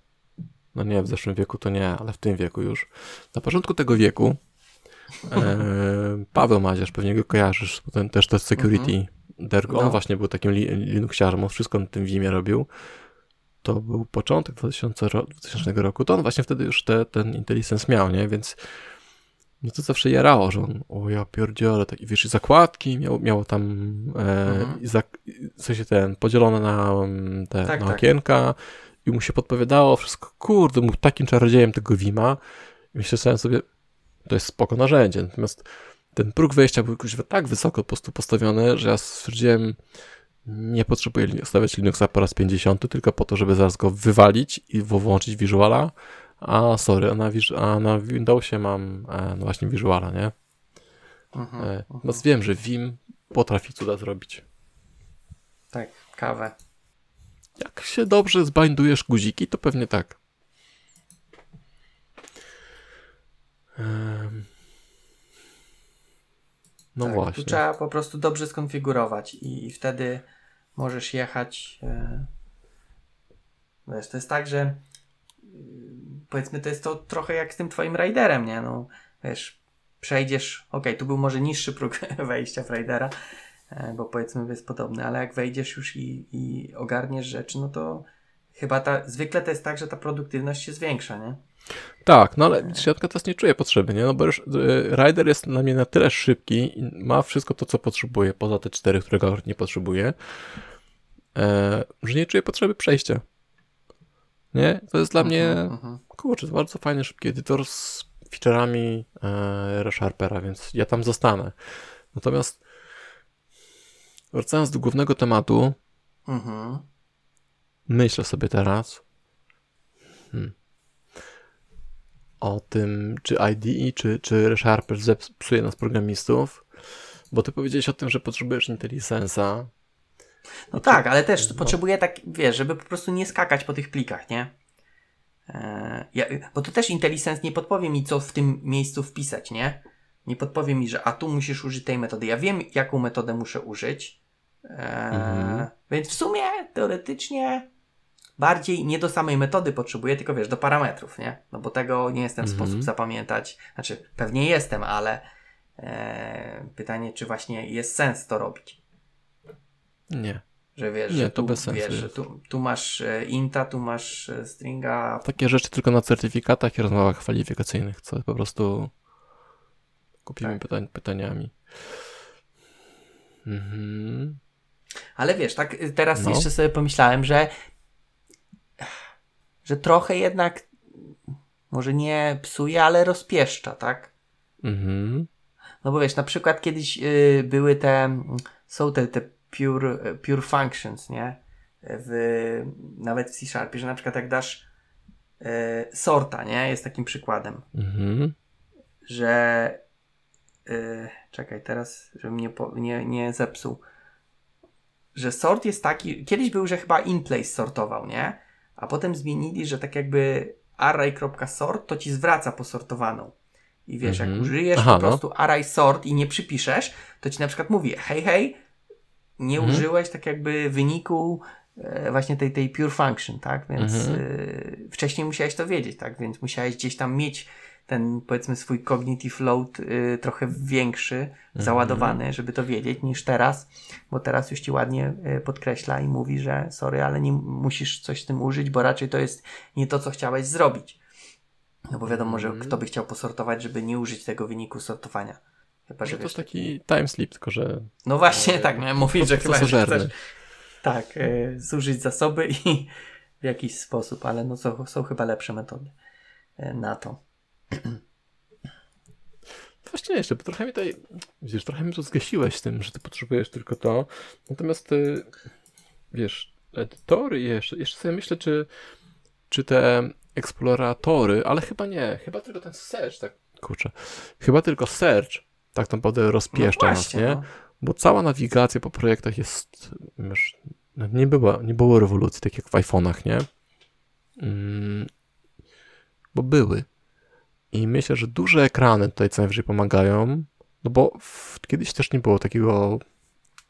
no nie, w zeszłym wieku to nie, ale w tym wieku już. Na początku tego wieku e, [laughs] Paweł Maziarz, pewnie go kojarzysz, ten też to security. Mhm. Dergo, on no. właśnie był takim li, Linuxiarzem, on wszystko na tym Vimie robił. To był początek 2000, 2000 roku, to on właśnie wtedy już te, ten IntelliSense miał, nie, więc no to zawsze jarało, że on, o ja pierdzielę, tak, wiesz, i zakładki miało, miało tam, e, mhm. i za, w sensie ten, podzielone na te tak, na tak. okienka, i mu się podpowiadało wszystko, kurde, był takim czarodziejem tego Wima. Myślałem sobie, to jest spoko narzędzie. Natomiast ten próg wejścia był jakoś tak wysoko po prostu postawiony, że ja stwierdziłem, nie potrzebuję stawiać Linuxa po raz 50, tylko po to, żeby zaraz go wywalić i włączyć Visuala, A, sorry, a na, a na Windowsie mam e, no właśnie Visuala, nie? Mhm, e, no mhm. wiem, że Vim potrafi cuda zrobić. Tak, kawę. Jak się dobrze zbindujesz guziki, to pewnie tak. No tak, właśnie. Tu trzeba po prostu dobrze skonfigurować i, wtedy możesz jechać. E, wiesz, to jest tak, że y, powiedzmy, to jest to trochę jak z tym twoim riderem, nie? No, wiesz, przejdziesz, ok, tu był może niższy próg [laughs] wejścia w ridera, e, bo powiedzmy jest podobny, ale jak wejdziesz już i, i ogarniesz rzeczy, no to chyba ta, zwykle to jest tak, że ta produktywność się zwiększa, nie? Tak, no ale środka teraz nie czuje potrzeby, nie? No bo już y, Rider jest na mnie na tyle szybki i ma wszystko to, co potrzebuje, poza te cztery, którego nie potrzebuje, e, że nie czuję potrzeby przejścia. Nie? To jest dla uh -huh, mnie, uh -huh. kurczę, bardzo fajny, szybki edytor z feature'ami e, ReSharpera, więc ja tam zostanę. Natomiast wracając do głównego tematu, uh mhm. -huh. myślę sobie teraz, hmm, o tym, czy IDE, czy, czy ReSharper zepsuje nas programistów, bo ty powiedziałeś o tym, że potrzebujesz IntelliSense'a. No tak, ale też no. potrzebuję tak, wiesz, żeby po prostu nie skakać po tych plikach, nie? Eee, ja, bo to też IntelliSense nie podpowie mi, co w tym miejscu wpisać, nie? Nie podpowie mi, że a tu musisz użyć tej metody. Ja wiem, jaką metodę muszę użyć. Eee, mhm. Więc w sumie, teoretycznie, bardziej nie do samej metody potrzebuję, tylko wiesz, do parametrów, nie? No bo tego nie jestem w mhm. sposób zapamiętać. Znaczy, pewnie jestem, ale e, pytanie, czy właśnie jest sens to robić. Nie. Że wiesz, nie, że tu, to bez sensu wiesz, że tu, tu masz e, inta, tu masz e, stringa. Takie rzeczy tylko na certyfikatach i rozmowach kwalifikacyjnych, co po prostu kupimy tak. pytań, pytaniami. Mhm. Ale wiesz, tak teraz no. jeszcze sobie pomyślałem, że że trochę jednak może nie psuje, ale rozpieszcza, tak? Mhm. No bo wiesz, na przykład kiedyś y, były te, są te, te pure, pure functions, nie? W, nawet w C Sharpie, że na przykład jak dasz y, sorta, nie? Jest takim przykładem. Mhm. Że y, czekaj, teraz, żebym nie, po, nie, nie zepsuł. Że sort jest taki, kiedyś był, że chyba in place sortował, nie? A potem zmienili, że tak jakby array.sort to ci zwraca posortowaną. I wiesz, jak mhm. użyjesz Aha, po no. prostu no. array sort i nie przypiszesz, to ci na przykład mówi, hej, hej, nie mhm. użyłeś tak jakby wyniku e, właśnie tej, tej pure function, tak? Więc mhm. e, wcześniej musiałeś to wiedzieć, tak? Więc musiałeś gdzieś tam mieć ten powiedzmy swój cognitive load y, trochę większy, mhm. załadowany, żeby to wiedzieć niż teraz, bo teraz już ci ładnie y, podkreśla i mówi, że sorry, ale nie musisz coś z tym użyć, bo raczej to jest nie to, co chciałeś zrobić. No bo wiadomo, że mhm. kto by chciał posortować, żeby nie użyć tego wyniku sortowania. Chyba, że to jest taki time slip, tylko że... No właśnie, e, tak miałem mówić, że [laughs] chyba chcesz, tak, e, zużyć zasoby i [laughs] w jakiś sposób, ale no są, są chyba lepsze metody e, na to. [clears throat] Właśnie jeszcze, bo trochę mi tutaj, wiesz, trochę mi to zgasiłeś tym, że ty potrzebujesz tylko to. Natomiast ty, wiesz, edytory jeszcze, jeszcze sobie myślę, czy, czy te eksploratory, ale chyba nie, chyba tylko ten search, tak, kurczę, chyba tylko search tak naprawdę rozpieszcza no właśnie, nas, nie? No. Bo cała nawigacja po projektach jest, wiesz, nie, było, nie było rewolucji, tak jak w iPhone'ach, nie? Mm, bo były, i myślę, że duże ekrany tutaj co najwyżej pomagają, no bo w, kiedyś też nie było takiego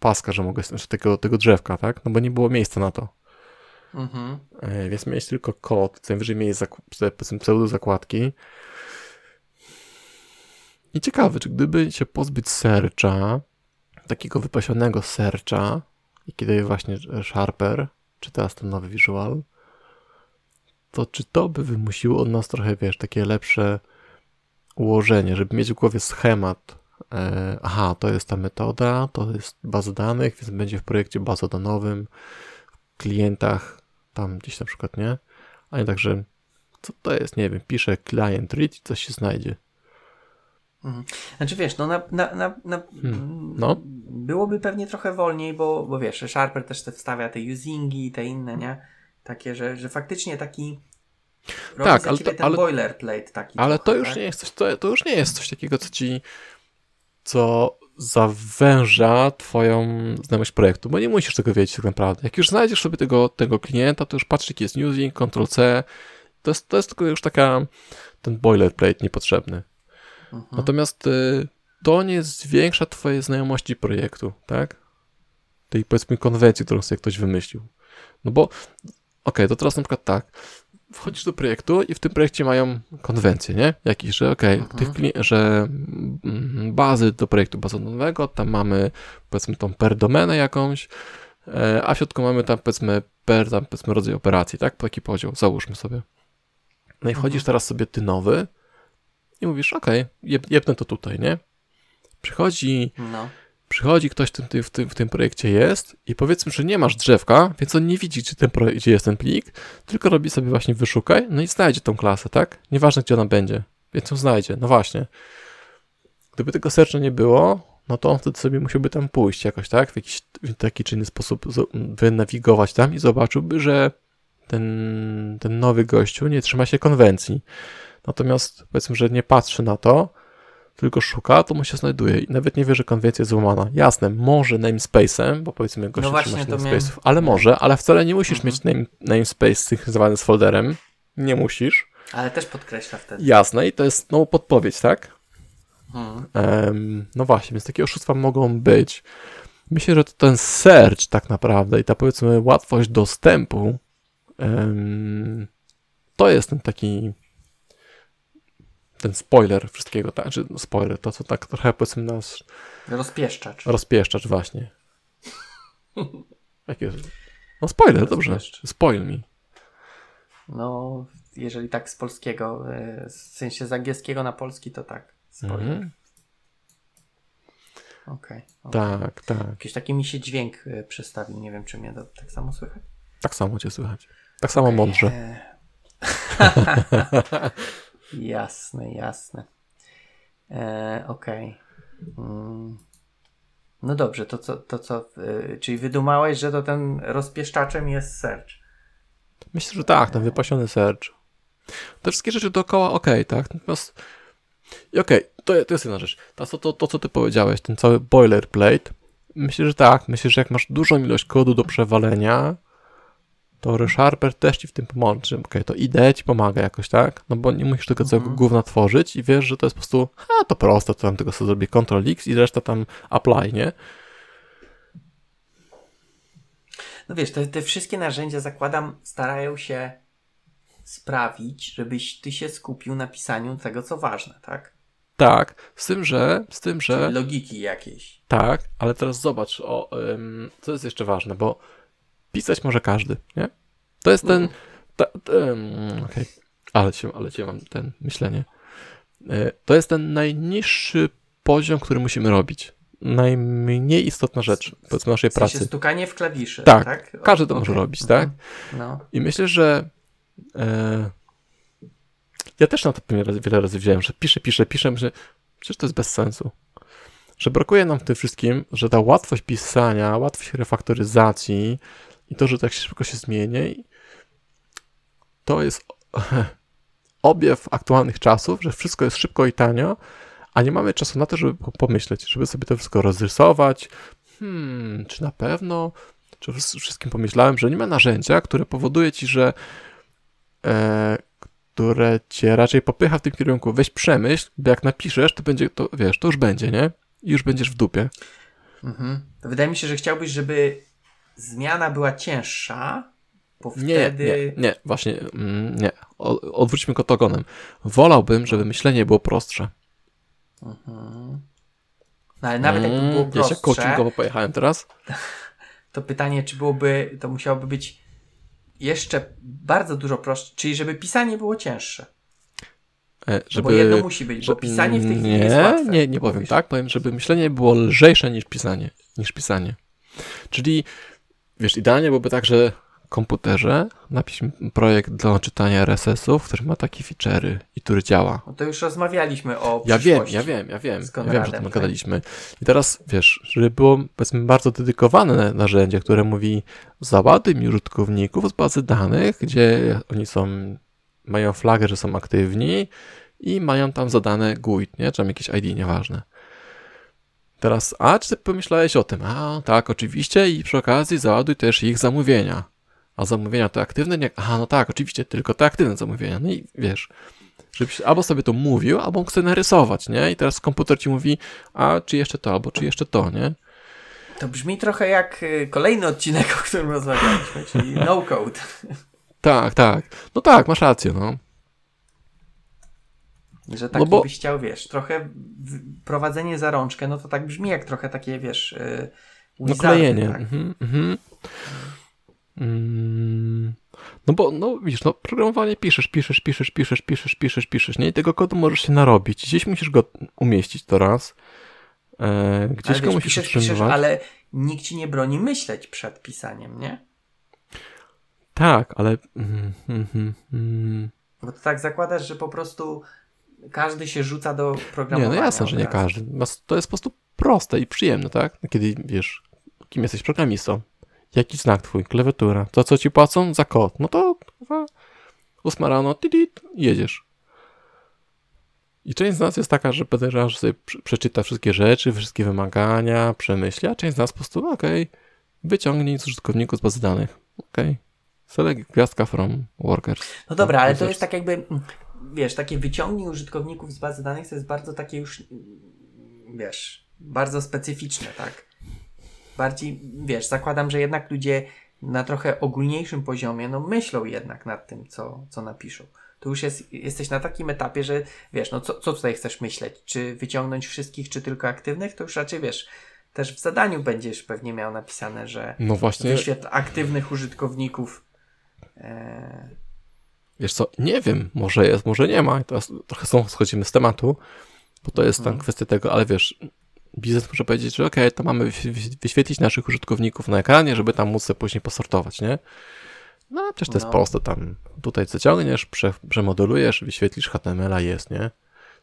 paska, że mogę, znaczy tego, tego drzewka, tak? No bo nie było miejsca na to. Mhm. E, więc miałeś tylko kod, co najwyżej miałeś pseudo zakładki. I ciekawe, czy gdyby się pozbyć sercza, takiego wypasionego sercza, i kiedy właśnie Sharper, czy teraz ten nowy Visual, to czy to by wymusiło od nas trochę, wiesz, takie lepsze ułożenie, żeby mieć w głowie schemat. E, aha, to jest ta metoda, to jest baza danych, więc będzie w projekcie bazodanowym, w klientach, tam gdzieś na przykład, nie? A nie tak, że co to jest, nie wiem, piszę client read i coś się znajdzie. Mhm. Znaczy wiesz, no, na, na, na, na hmm. no. byłoby pewnie trochę wolniej, bo, bo wiesz, Sharper też te wstawia te usingi i te inne, nie? Takie, że, że faktycznie taki Robi Tak, ale to- ten ale- boilerplate taki Ale trochę, to już tak? nie jest coś, to, to już nie jest coś takiego, co ci co zawęża twoją znajomość projektu, bo nie musisz tego wiedzieć tak naprawdę. Jak już znajdziesz sobie tego, tego klienta, to już patrz, jaki jest using, Ctrl-C, to jest, to jest tylko już taka ten boilerplate niepotrzebny. Mhm. Natomiast y, to nie zwiększa twojej znajomości projektu, tak? Tej powiedzmy konwencji, którą sobie ktoś wymyślił. No bo, okej, to teraz na przykład tak, wchodzisz do projektu i w tym projekcie mają konwencje, nie? Jakieś, że okej, Mhm. tych kli- że mm, bazy do projektu bazowego, tam mamy powiedzmy tą per domenę jakąś, e, a w środku mamy tam powiedzmy per tam powiedzmy rodzaj operacji, tak? Taki podział, załóżmy sobie. No i wchodzisz Mhm. teraz sobie ty nowy i mówisz, okej, jeb, jebnę to tutaj, nie? Przychodzi, No. Przychodzi ktoś w tym, w, w tym projekcie jest i powiedzmy, że nie masz drzewka, więc on nie widzi, gdzie, ten projekt, gdzie jest ten plik, tylko robi sobie właśnie wyszukaj, no i znajdzie tą klasę, tak? Nieważne, gdzie ona będzie, więc ją znajdzie, no właśnie. Gdyby tego searcha nie było, no to on wtedy sobie musiałby tam pójść jakoś, tak? W jakiś w taki czy inny sposób wynawigować tam i zobaczyłby, że ten, ten nowy gościu nie trzyma się konwencji. Natomiast powiedzmy, że nie patrzy na to, tylko szuka, to mu się znajduje i nawet nie wie, że konwencja jest złamana. Jasne, może namespace'em, bo powiedzmy gościu No trzyma się właśnie, to miałem- namespace'ów, ale może, ale wcale nie musisz Mhm. mieć name, namespace synchronizowany z folderem. Nie musisz. Ale też podkreśla wtedy. Jasne, i to jest no podpowiedź, tak? Mhm. Em, no właśnie, więc takie oszustwa mogą być. Myślę, że to ten search tak naprawdę i ta powiedzmy łatwość dostępu em, to jest ten taki ten spoiler wszystkiego, tak? Czy no spoiler, to co tak trochę powiedzmy nas Rozpieszczacz. rozpieszczacz właśnie. [laughs] Jakie? No spoiler, dobrze. Spoil mi. No, jeżeli tak z polskiego, e, w sensie z angielskiego na polski, to tak. Spoiler. Mhm. Okej. okej. Tak, tak. Jakiś taki mi się dźwięk e, przestawił. Nie wiem, czy mnie to tak samo słychać. Tak samo cię słychać. Tak samo mądrze. [laughs] E, jasne, jasne. E, Okej. Mm. No dobrze, to co, to co e, czyli wydumałeś, że to ten rozpieszczaczem jest search. Myślę, że tak, ten wypasiony search. Te wszystkie rzeczy dookoła ok, tak? Natomiast i okej, to, to jest jedna rzecz. To, to, to, to, co ty powiedziałeś, ten cały boilerplate, myślę, że tak. Myślę, że jak masz dużą ilość kodu do przewalenia, to ReSharper też ci w tym pomoże. Okej, to IDE ci pomaga jakoś, tak? No bo nie musisz tego całego Mhm. gówna tworzyć i wiesz, że to jest po prostu, a to proste, to tam tylko sobie zrobię Ctrl-X i reszta tam apply, nie? No wiesz, te, te wszystkie narzędzia, zakładam, starają się sprawić, żebyś ty się skupił na pisaniu tego, co ważne, tak? Tak, z tym, że, z tym, że... Czyli logiki jakiejś. Tak, ale teraz zobacz, o, ym, co jest jeszcze ważne, bo pisać może każdy, nie? To jest ten. Ta, okej, ale, cię, ale cię mam ten myślenie. Y, To jest ten najniższy poziom, który musimy robić. Najmniej istotna rzecz, powiedzmy, naszej W sensie pracy. stukanie w klawisze, Tak, tak? Każdy to może okej. robić, tak? No. I myślę, że. E, ja też na to wiele razy wziąłem, że piszę, piszę, piszę, myślę, przecież to jest bez sensu. Że brakuje nam w tym wszystkim, że ta łatwość pisania, łatwość refaktoryzacji i to, że tak szybko się zmieni, to jest [laughs] objaw aktualnych czasów, że wszystko jest szybko i tanio, a nie mamy czasu na to, żeby po- pomyśleć, żeby sobie to wszystko rozrysować. Hmm, czy na pewno? Czy wsz- wszystkim pomyślałem, że nie ma narzędzia, które powoduje ci, że e, które cię raczej popycha w tym kierunku, weź przemyśl, bo jak napiszesz, to będzie, to wiesz, to już będzie, nie? I już będziesz w dupie. Mhm. Wydaje mi się, że chciałbyś, żeby zmiana była cięższa, bo Nie, wtedy... nie, nie, właśnie, mm, nie. O, odwróćmy go ogonem. Wolałbym, żeby myślenie było prostsze. Mhm. No ale nawet jakby Mm, było Ja się prostsze, coachingowo pojechałem teraz. [laughs] to pytanie, czy byłoby, to musiałoby być jeszcze bardzo dużo prostsze, czyli żeby pisanie było cięższe. E, No żeby, bo jedno musi być, bo pisanie w tej chwili nie, jest łatwe. Nie, nie powiem Mówisz. tak. Powiem, żeby myślenie było lżejsze niż pisanie. Niż pisanie. Czyli, wiesz, idealnie byłoby tak, że w komputerze napisz mi projekt do czytania RSS-ów, który ma takie feature'y i który działa. No to już rozmawialiśmy o Ja wiem, ja wiem, ja wiem. Ja wiem, że o tym tak. gadaliśmy. I teraz, wiesz, żeby było, powiedzmy, bardzo dedykowane narzędzie, które mówi załaduj mi użytkowników z bazy danych, gdzie oni są mają flagę, że są aktywni i mają tam zadane GUID, nie? Czy tam jakieś ID, nieważne. Teraz, a czy ty pomyślałeś o tym? A, tak, oczywiście i przy okazji załaduj też ich zamówienia. A zamówienia to aktywne? Nie. Aha, no tak, oczywiście, tylko te aktywne zamówienia. No i wiesz, żebyś albo sobie to mówił, albo sobie narysować, nie? I teraz komputer ci mówi, a czy jeszcze to, albo czy jeszcze to, nie? To brzmi trochę jak y, kolejny odcinek, o którym rozmawialiśmy, czyli no code. Tak, tak. No tak, masz rację, no. Że taki no bo... byś chciał, wiesz, trochę prowadzenie za rączkę, no to tak brzmi jak trochę takie, wiesz, yy, no klejenie. Tak? Mhm, mhm. Mm. No bo, no widzisz, no programowanie piszesz, piszesz, piszesz, piszesz, piszesz, piszesz, piszesz, nie? I tego kodu możesz się narobić. Gdzieś musisz go umieścić to raz. E, gdzieś ale go wiesz, musisz piszesz, piszesz, ale nikt ci nie broni myśleć przed pisaniem, nie? Tak, ale... Mm, mm, mm. Bo to tak zakładasz, że po prostu każdy się rzuca do programowania. Nie, no jasne, że nie każdy. To jest po prostu proste i przyjemne, tak? Kiedy wiesz, kim jesteś programistą. Jaki znak twój? Klawiatura. To, co ci płacą? Za kod. No to ósma rano, tidit, jedziesz. I część z nas jest taka, że podejrzewa, że sobie przeczyta wszystkie rzeczy, wszystkie wymagania, przemyśli, a część z nas po prostu, okej, okay, wyciągnij z użytkowników z bazy danych. Okej. Okay. Select gwiazdka from workers. No dobra, ale to jest tak jakby, wiesz, takie wyciągnij użytkowników z bazy danych to jest bardzo takie już, wiesz, bardzo specyficzne, tak? Bardziej, wiesz, zakładam, że jednak ludzie na trochę ogólniejszym poziomie, no myślą jednak nad tym, co, co napiszą. Tu już jest, jesteś na takim etapie, że wiesz, no co, co tutaj chcesz myśleć? Czy wyciągnąć wszystkich, czy tylko aktywnych? To już raczej wiesz, też w zadaniu będziesz pewnie miał napisane, że no właśnie. wyświetl aktywnych użytkowników. E... Wiesz co, nie wiem, może jest, może nie ma. Teraz trochę są, schodzimy z tematu, bo to jest tam hmm. kwestia tego, ale wiesz, biznes może powiedzieć, że ok, to mamy wyświetlić naszych użytkowników na ekranie, żeby tam móc sobie później posortować, nie? No, przecież to jest no. proste, tam tutaj zaciągniesz, prze, przemodelujesz, wyświetlisz HTML-a, jest, nie?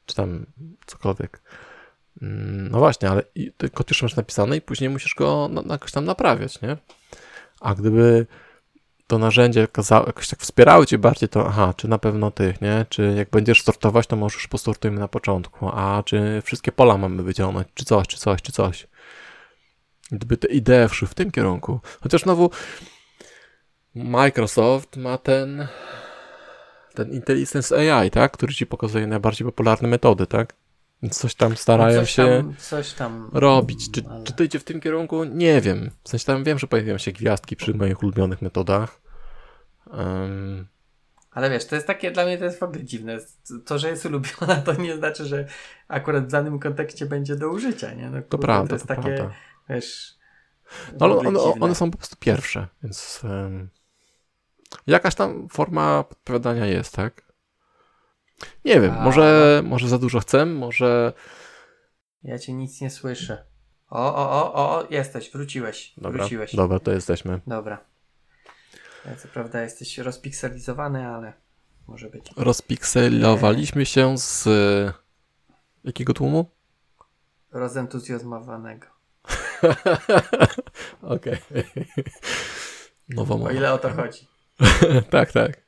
Czy tam cokolwiek. Mm, no właśnie, ale kod już masz napisany i później musisz go na, jakoś tam naprawiać, nie? A gdyby to narzędzie jakoś tak wspierały cię bardziej, to aha, czy na pewno tych, nie? Czy jak będziesz sortować, to może już posortujmy na początku, a czy wszystkie pola mamy wyciągnąć, czy coś, czy coś, czy coś. Gdyby te idee szły w tym kierunku. Chociaż znowu Microsoft ma ten ten Intelligence AI, tak? Który ci pokazuje najbardziej popularne metody, tak? Coś tam starają no coś się tam, coś tam, robić. Czy, ale... czy to idzie w tym kierunku? Nie wiem. W sensie tam wiem, że pojawiają się gwiazdki przy moich ulubionych metodach. Um... Ale wiesz, to jest takie, dla mnie to jest w ogóle dziwne. To, że jest ulubiona, to nie znaczy, że akurat w danym kontekście będzie do użycia, nie? No, to prawda, to jest to takie, prawda. wiesz... No, ale one, one, są po prostu pierwsze, więc um, jakaś tam forma podpowiadania jest, tak? Nie wiem, A... może, może za dużo chcę, może... Ja cię nic nie słyszę. O, o, o, o, jesteś, wróciłeś. Dobra, wróciłeś. dobra, to jesteśmy. Dobra. Co prawda jesteś rozpikselizowany, ale może być. Rozpikselowaliśmy się z jakiego tłumu? Rozentuzjazmowanego. [laughs] Okej. [laughs] Nowa O ile o to chodzi. [laughs] tak, tak.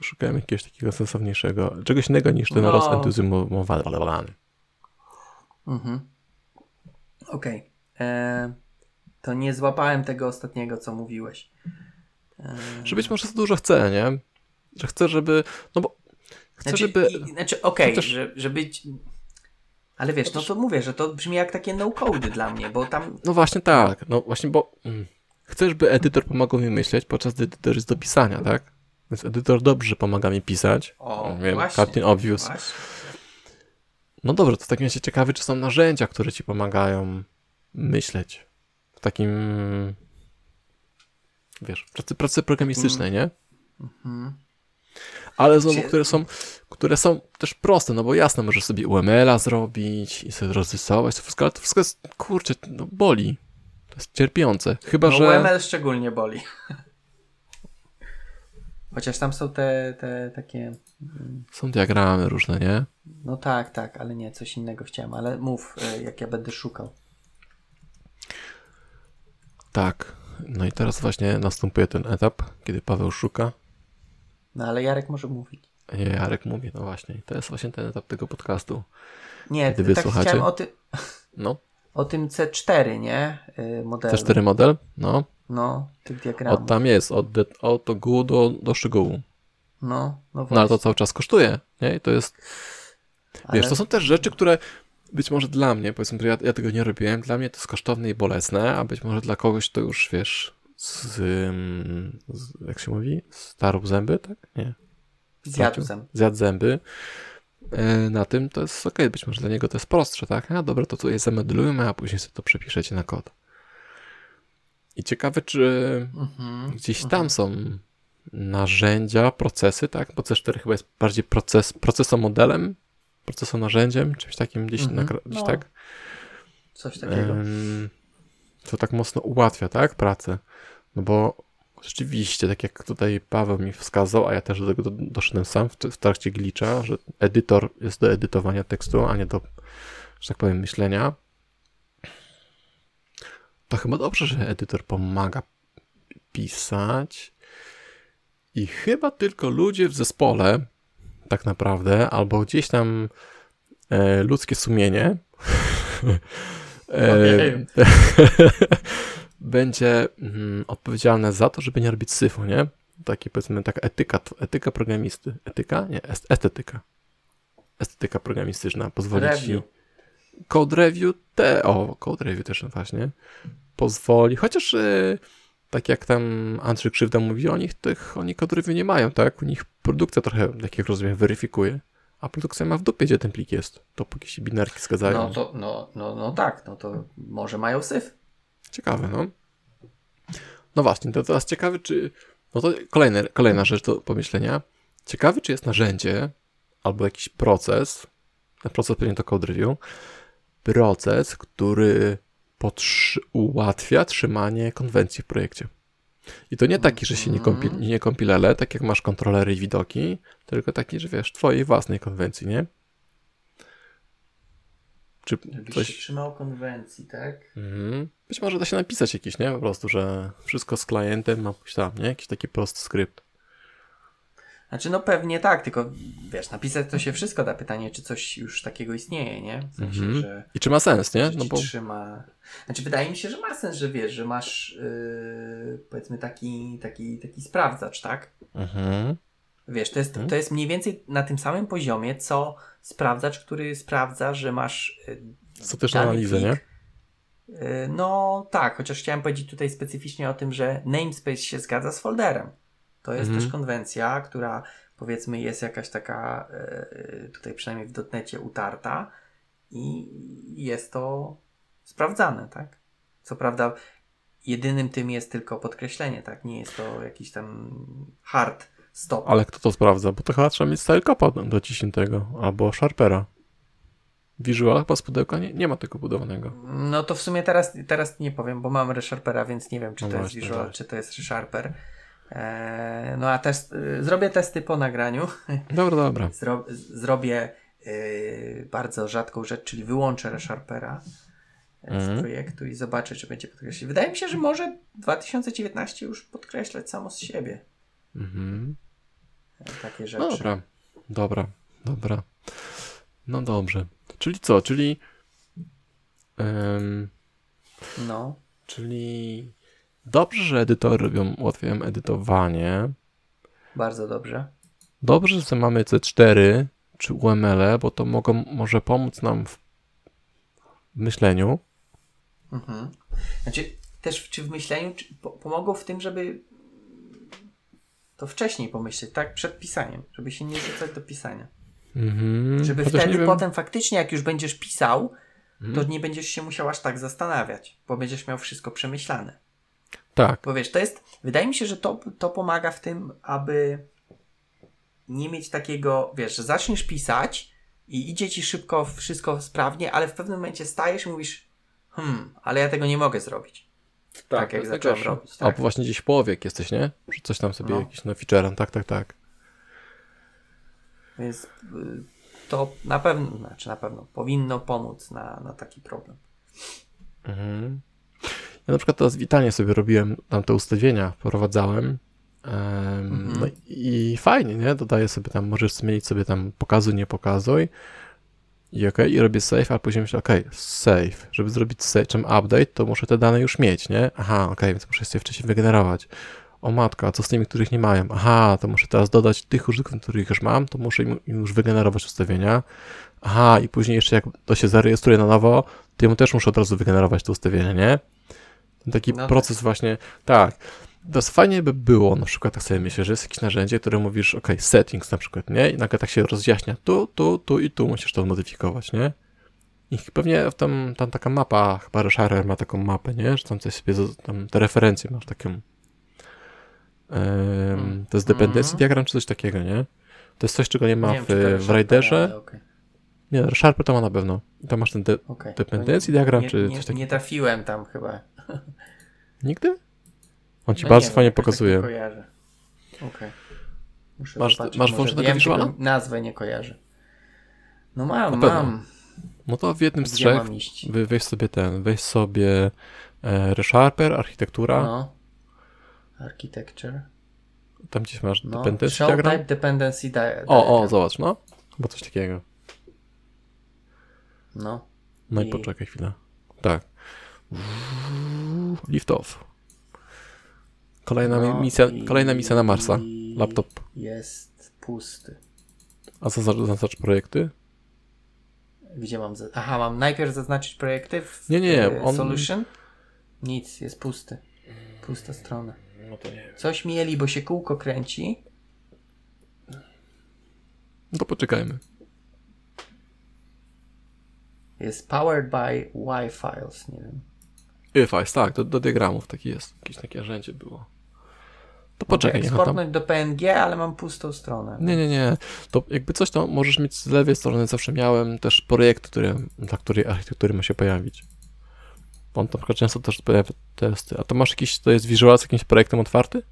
Szukałem jakiegoś takiego sensowniejszego, czegoś innego niż ten no. rozentuzjazmowany. Mhm. Okej. Okay. E, to nie złapałem tego ostatniego, co mówiłeś. Że być może za dużo chcę, nie? Że chcę, żeby. No bo. Chcę, znaczy, żeby. I, znaczy, okej, okay, że, żeby. Ale wiesz, no to mówię, że to brzmi jak takie no-code dla mnie, bo tam. No właśnie tak. No właśnie, bo. Mm, chcę, żeby edytor pomagał mi myśleć, podczas gdy edytor jest do pisania, tak? Więc edytor dobrze pomaga mi pisać. O, wiem, właśnie, Captain Obvious. Właśnie. No dobrze, to w takim razie ciekawy, czy są narzędzia, które ci pomagają myśleć w takim, wiesz, pracy, pracy programistycznej, nie? Mhm. Ale znowu, które są, które są też proste, no bo jasne, możesz sobie UML-a zrobić i sobie rozrysować to wszystko, ale to wszystko jest, kurczę, no boli. To jest cierpiące. Chyba, no, że... UML szczególnie boli. [laughs] Chociaż tam są te, te takie. Mm, są diagramy różne, nie? No tak, tak, ale nie, coś innego chciałem, ale mów, e, jak ja będę szukał. Tak. No i teraz właśnie następuje ten etap, kiedy Paweł szuka. No ale Jarek może mówić. Nie, Jarek mówi, no właśnie. To jest właśnie ten etap tego podcastu. Nie, Kiedy tak wysłuchacie? chciałem o, ty, No, o tym C4, nie? Y, Modelu. C4 model, no. No, tych diagramów. Od tam jest, od, de, od ogółu do, do szczegółu. No, no No właśnie. ale to cały czas kosztuje, nie? I to jest, Ale- wiesz, to są też rzeczy, które być może dla mnie, powiedzmy, że ja, ja tego nie robiłem, dla mnie to jest kosztowne i bolesne, a być może dla kogoś to już, wiesz, z, z jak się mówi? Starł zęby, tak? Nie. Zjadł zęb. Zjadł zęby. E, Na tym to jest ok, być może dla niego to jest prostsze, tak? A dobra, to tutaj zamodelujemy, a później sobie to przepiszecie na kod. I ciekawe, czy Mhm. gdzieś tam są narzędzia, procesy, tak? Bo C4 chyba jest bardziej proces, procesomodelem, procesonarzędziem, czymś takim gdzieś, na, gdzieś No, tak? Coś takiego. Ym, to tak mocno ułatwia, tak? Pracę. No bo rzeczywiście, tak jak tutaj Paweł mi wskazał, a ja też do tego do- doszedłem sam w, w trakcie glitcha, że edytor jest do edytowania tekstu, a nie do, że tak powiem, myślenia. To chyba dobrze, że edytor pomaga pisać. I chyba tylko ludzie w zespole, tak naprawdę, albo gdzieś tam e, ludzkie sumienie, e, [laughs] będzie mm, odpowiedzialne za to, żeby nie robić syfu, nie? Taki powiedzmy, taka etyka, etyka programisty. Etyka? Nie, est- estetyka. Estetyka programistyczna pozwoli Review. ci... Code review, te, o, code review też no właśnie, pozwoli, chociaż e, tak jak tam Andrzej Krzywda mówi o nich, tych, oni review nie mają, tak? U nich produkcja trochę, jak jak rozumiem, weryfikuje, a produkcja ma w dupie, gdzie ten plik jest, dopóki się binarki zgadzają. No to, no, no, no tak, no to może mają syf. Ciekawe, no. No właśnie, to teraz ciekawy, czy. No to kolejne, kolejna rzecz do pomyślenia. Ciekawy, czy jest narzędzie albo jakiś proces, ten proces pewnie to code review, proces, który potrzy- ułatwia trzymanie konwencji w projekcie. I to nie taki, że się nie, kompi nie kompilele, tak jak masz kontrolery i widoki, tylko taki, że wiesz, twojej własnej konwencji, nie? Czy Żebyś coś, się trzymał konwencji, tak? Mhm. Być może da się napisać jakiś, nie? Po prostu, że wszystko z klientem ma tam, nie? Jakiś taki prosty skrypt. Znaczy, no pewnie tak, tylko wiesz, napisać to się wszystko da. Pytanie, czy coś już takiego istnieje, nie? W sensie, Mhm. że, I czy ma sens, nie? No bo... trzyma. Znaczy, wydaje mi się, że ma sens, że wiesz, że masz yy, powiedzmy taki, taki, taki sprawdzacz, tak? Mhm. Wiesz, to jest, Mhm. to jest mniej więcej na tym samym poziomie, co sprawdzacz, który sprawdza, że masz yy, Co też dany analizę, nie? Yy, No tak, chociaż chciałem powiedzieć tutaj specyficznie o tym, że namespace się zgadza z folderem. To jest Mhm. też konwencja, która powiedzmy jest jakaś taka yy, tutaj przynajmniej w dotnecie utarta i jest to sprawdzane, tak? Co prawda jedynym tym jest tylko podkreślenie, tak? Nie jest to jakiś tam hard stop. Ale kto to sprawdza? Bo to chyba trzeba mieć style capa dociśniętego, albo sharpera. Visual chyba z pudełka nie, nie ma tego budowanego. No to w sumie teraz, teraz nie powiem, bo mam ReSharpera, więc nie wiem, czy No to jest właśnie, Visual, właśnie. czy to jest ReSharper. Eee, no a test, y, zrobię testy po nagraniu. [laughs] Dobra, dobra. Zro, z- zrobię y, bardzo rzadką rzecz, czyli wyłączę ReSharpera y, z Mhm. projektu i zobaczę, czy będzie podkreślać. Wydaje mi się, że może 2019 już podkreślać samo z siebie Mhm. e, takie rzeczy. Dobra, dobra, dobra. No dobrze. Czyli co? Czyli... em, No. czyli... Dobrze, że edytory robią, ułatwiają edytowanie. Bardzo dobrze. Dobrze, że mamy C4 czy UML, bo to mogą, może pomóc nam w myśleniu. Mhm. Znaczy, też czy w myśleniu czy po, pomogą w tym, żeby to wcześniej pomyśleć, tak? Przed pisaniem, żeby się nie rzucać do pisania. Mhm. Żeby Chociaż wtedy potem faktycznie, jak już będziesz pisał, to Mhm. nie będziesz się musiał aż tak zastanawiać, bo będziesz miał wszystko przemyślane. Tak. Bo wiesz, to jest, wydaje mi się, że to, to pomaga w tym, aby nie mieć takiego, wiesz, że zaczniesz pisać i idzie ci szybko wszystko sprawnie, ale w pewnym momencie stajesz i mówisz, hmm, ale ja tego nie mogę zrobić. Tak, jak to jest zacząłem najgorsze. robić, tak. A właśnie gdzieś w połowie jak jesteś, nie? Że coś tam sobie No. jakiś no featurem, tak, tak, tak. Więc y, to na pewno, znaczy na pewno, powinno pomóc na, na taki problem. Mhm. Ja na przykład teraz witanie sobie robiłem, tam te ustawienia wprowadzałem. em, Mhm. No i fajnie, nie? Dodaję sobie tam, możesz zmienić sobie tam pokazuj, nie pokazuj. I ok, i robię save, a później myślę, ok, save. Żeby zrobić save, czym update, to muszę te dane już mieć, nie? Aha, ok, więc muszę je wcześniej wygenerować. O matka, co z tymi, których nie mają? Aha, to muszę teraz dodać tych użytkowników, których już mam, to muszę im już wygenerować ustawienia. Aha, i później jeszcze jak to się zarejestruje na nowo, to ja mu też muszę od razu wygenerować to ustawienie, nie? Taki No tak. proces właśnie, tak. To fajnie by było, na przykład tak sobie myślę, że jest jakieś narzędzie, które mówisz, ok, settings na przykład, nie? I nagle tak się rozjaśnia, tu, tu, tu i tu musisz to modyfikować, nie? I pewnie tam, tam taka mapa, chyba Resharer ma taką mapę, nie? Że tam coś sobie, tam te referencje masz taką. Mm. to jest dependency Mhm. diagram czy coś takiego, nie? To jest coś, czego nie ma Nie w, w Riderze. okej, Nie, Sharper to ma na pewno. I tam masz ten de- okej. dependency diagram, nie, czy nie, coś takiego. Nie trafiłem tam chyba. Nigdy? On ci No bardzo nie fajnie wiem, jakoś tak pokazuje. nie kojarzę. Okej. Muszę Masz- zobaczyć, masz włączonego tylko Nazwę nie kojarzę. No mam, mam. No to w jednym z Gdzie trzech wy, weź sobie ten, weź sobie e, ReSharper, architektura, No. Architecture. tam gdzieś masz No. dependency Show diagram. type dependency dia- O, o, diagram. zobacz, no. Bo coś takiego. No. No i, I- poczekaj chwilę. Tak. Lift off. Kolejna no misja, kolejna misja na Marsa. Laptop. Jest pusty. A zaznacz, zaznacz projekty? Gdzie mam. Aha, mam najpierw zaznaczyć projekty w Nie, nie, on- Solution? Nic, jest pusty. Pusta strona. No to nie. Coś mieli, bo się kółko kręci. No to poczekajmy. Jest powered by Y-Files, nie wiem. Ifice, tak, do, do diagramów taki jest. Jakieś takie narzędzie było. To poczekaj, tam... Eksportnąć do PNG, ale mam pustą stronę. Nie, nie, nie. To jakby coś to możesz mieć z lewej strony. Zawsze miałem też projekt, który, dla której architektury ma się pojawić. On na przykład często też pojawia testy. A to masz jakiś, to jest Visual z jakimś projektem otwarty?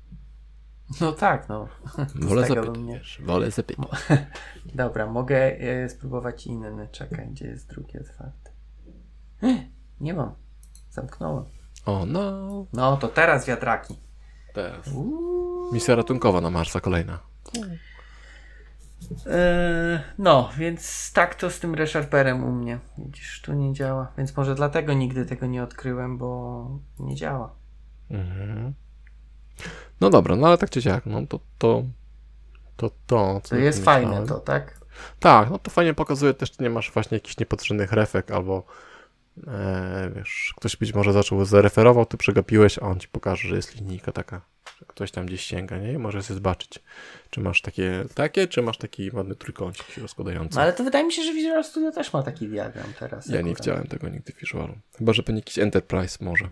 No tak, no. Wolę zapytać. Wolę zapytać. [laughs] Dobra, mogę e, spróbować inny. Czekaj, gdzie jest drugi otwarty? Nie mam. Zamknąłem. O, no. No, to teraz wiatraki. Teraz. Uuu. Misja ratunkowa na Marsa kolejna. Eee, no, więc tak to z tym resharperem u mnie. Widzisz, tu nie działa. Więc może dlatego nigdy tego nie odkryłem, bo nie działa. Mhm. No dobra, no ale tak czy siak, no to to to to, To jest fajne to, tak? Tak, no to fajnie pokazuje też, że nie masz właśnie jakichś niepotrzebnych refek albo e, wiesz, ktoś być może zaczął zareferował, ty przegapiłeś, a on ci pokaże, że jest linijka taka, że ktoś tam gdzieś sięga, nie? I możesz sobie zobaczyć, czy masz takie, takie, czy masz taki ładny trójkącik się rozkładający. No, ale to wydaje mi się, że Visual Studio też ma taki diagram teraz. Ja nie akurat. widziałem tego nigdy w Visualu. Chyba, że pewnie jakiś Enterprise może.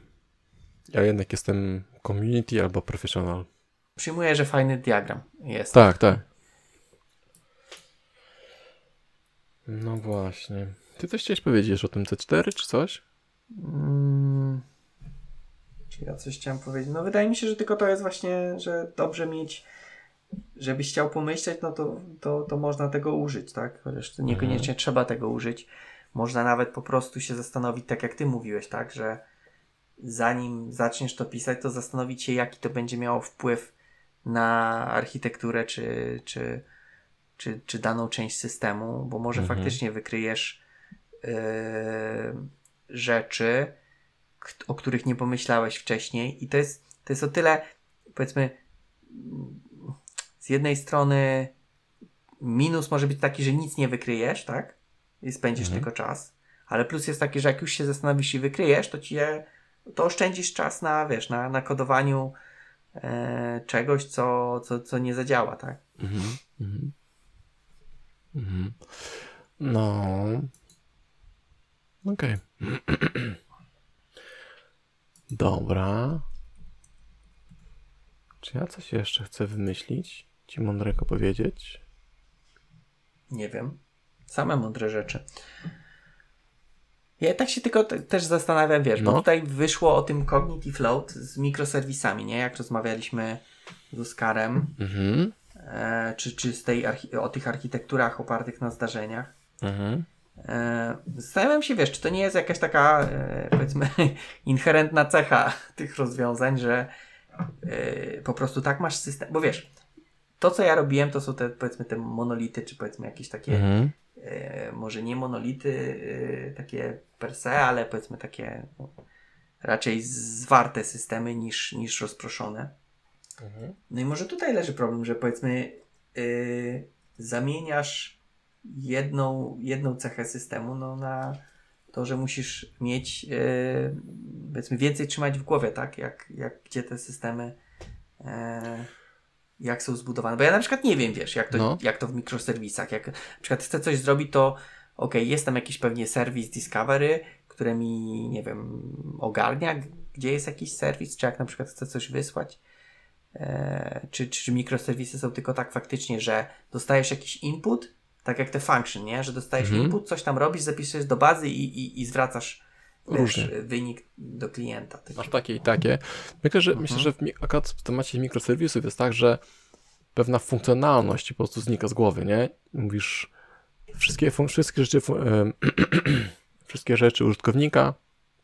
Ja jednak jestem community albo professional. Przyjmuję, że fajny diagram jest. Tak, tak. No właśnie. Ty coś chciałeś powiedzieć o tym C4 czy coś? Mm, czy ja coś chciałem powiedzieć? No wydaje mi się, że tylko to jest właśnie, że dobrze mieć, żebyś chciał pomyśleć, no to, to, to można tego użyć, tak? Chociaż niekoniecznie trzeba tego użyć. Można nawet po prostu się zastanowić, tak jak ty mówiłeś, tak? Że zanim zaczniesz to pisać, to zastanowić się, jaki to będzie miało wpływ na architekturę, czy, czy, czy, czy daną część systemu, bo może Mhm. faktycznie wykryjesz rzeczy, k- o których nie pomyślałeś wcześniej. I to jest, to jest o tyle, powiedzmy, z jednej strony minus może być taki, że nic nie wykryjesz, tak? I spędzisz Mhm. tylko czas. Ale plus jest taki, że jak już się zastanowisz i wykryjesz, to ci je, to oszczędzisz czas na, wiesz, na, na kodowaniu e, czegoś, co, co, co nie zadziała, tak? Mhm. Mhm. Mhm. No. Okej. [clears throat] Dobra. Czy ja coś jeszcze chcę wymyślić? Ci mądrego powiedzieć? Nie wiem. Same mądre rzeczy. Ja tak się tylko te, też zastanawiam, wiesz, bo No. tutaj wyszło o tym Cognitive Load z mikroserwisami, nie? Jak rozmawialiśmy z Oskarem, Mhm. e, czy, czy z tej o tych architekturach opartych na zdarzeniach. Mhm. E, zastanawiam się, wiesz, czy to nie jest jakaś taka, e, powiedzmy, [laughs] inherentna cecha [laughs] tych rozwiązań, że e, po prostu tak masz system, bo wiesz, to, co ja robiłem, to są te, powiedzmy, te monolity, czy powiedzmy jakieś takie, Mhm. może nie monolity takie per se, ale powiedzmy takie no, raczej zwarte systemy niż, niż rozproszone. No i może tutaj leży problem, że powiedzmy yy, zamieniasz jedną, jedną cechę systemu no, na to, że musisz mieć yy, powiedzmy więcej trzymać w głowie, tak? Jak, jak gdzie te systemy yy, jak są zbudowane. Bo ja na przykład nie wiem, wiesz, jak to, No. jak to w mikroserwisach. Jak na przykład chcę coś zrobić, to ok, jest tam jakiś pewnie serwis Discovery, który mi, nie wiem, ogarnia, gdzie jest jakiś serwis, czy jak na przykład chcę coś wysłać. E, czy, czy mikroserwisy są tylko tak faktycznie, że dostajesz jakiś input, tak jak te function, nie? Że dostajesz Mhm. input, coś tam robisz, zapisujesz do bazy i, i, i zwracasz wiesz, wynik do klienta. Tak. Masz takie i takie. Myślę, że, Mhm. myślę, że w, mi- akurat w temacie mikroserwisów jest tak, że pewna funkcjonalność po prostu znika z głowy, nie? Mówisz, wszystkie, wszystkie rzeczy, [clears throat] wszystkie rzeczy użytkownika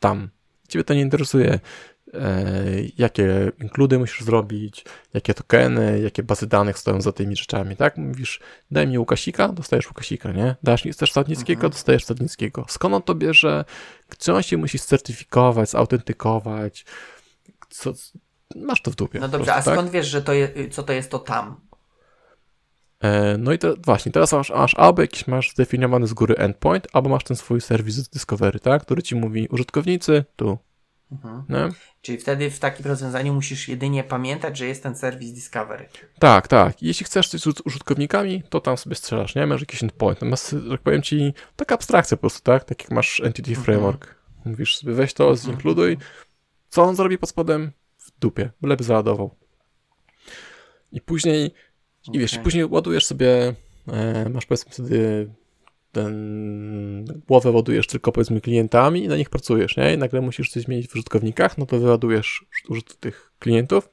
tam. Ciebie to nie interesuje, jakie inkludy musisz zrobić, jakie tokeny, jakie bazy danych stoją za tymi rzeczami, tak? Mówisz, daj mi Łukasika, dostajesz Łukasika, nie? Dasz mi chcesz Stadnickiego, Mhm. dostajesz Stadnickiego. Skąd on to bierze? Co on się musi certyfikować, zautentykować? Co, masz to w dupie. No dobrze, a prostu, tak? skąd wiesz, że to je, co to jest to tam? E, No i te, właśnie, teraz masz, masz albo jakiś masz zdefiniowany z góry endpoint, albo masz ten swój serwis Discovery, tak? Który ci mówi użytkownicy, tu, Mhm. nie? Czyli wtedy w takim rozwiązaniu musisz jedynie pamiętać, że jest ten serwis Discovery. Tak, tak. Jeśli chcesz coś z uż- użytkownikami, to tam sobie strzelasz, nie? Masz jakiś endpoint. Natomiast, jak powiem ci, taka abstrakcja po prostu, tak? Tak jak masz Entity Mhm. Framework. Mówisz sobie, weź to, zinkluduj. Co on zrobi pod spodem? W dupie. Byleby załadował. I później, i wiesz, później ładujesz sobie, e, masz powiedzmy wtedy ten głowę ładujesz tylko powiedzmy klientami i na nich pracujesz, nie? I nagle musisz coś zmienić w użytkownikach, no to wyładujesz tych klientów,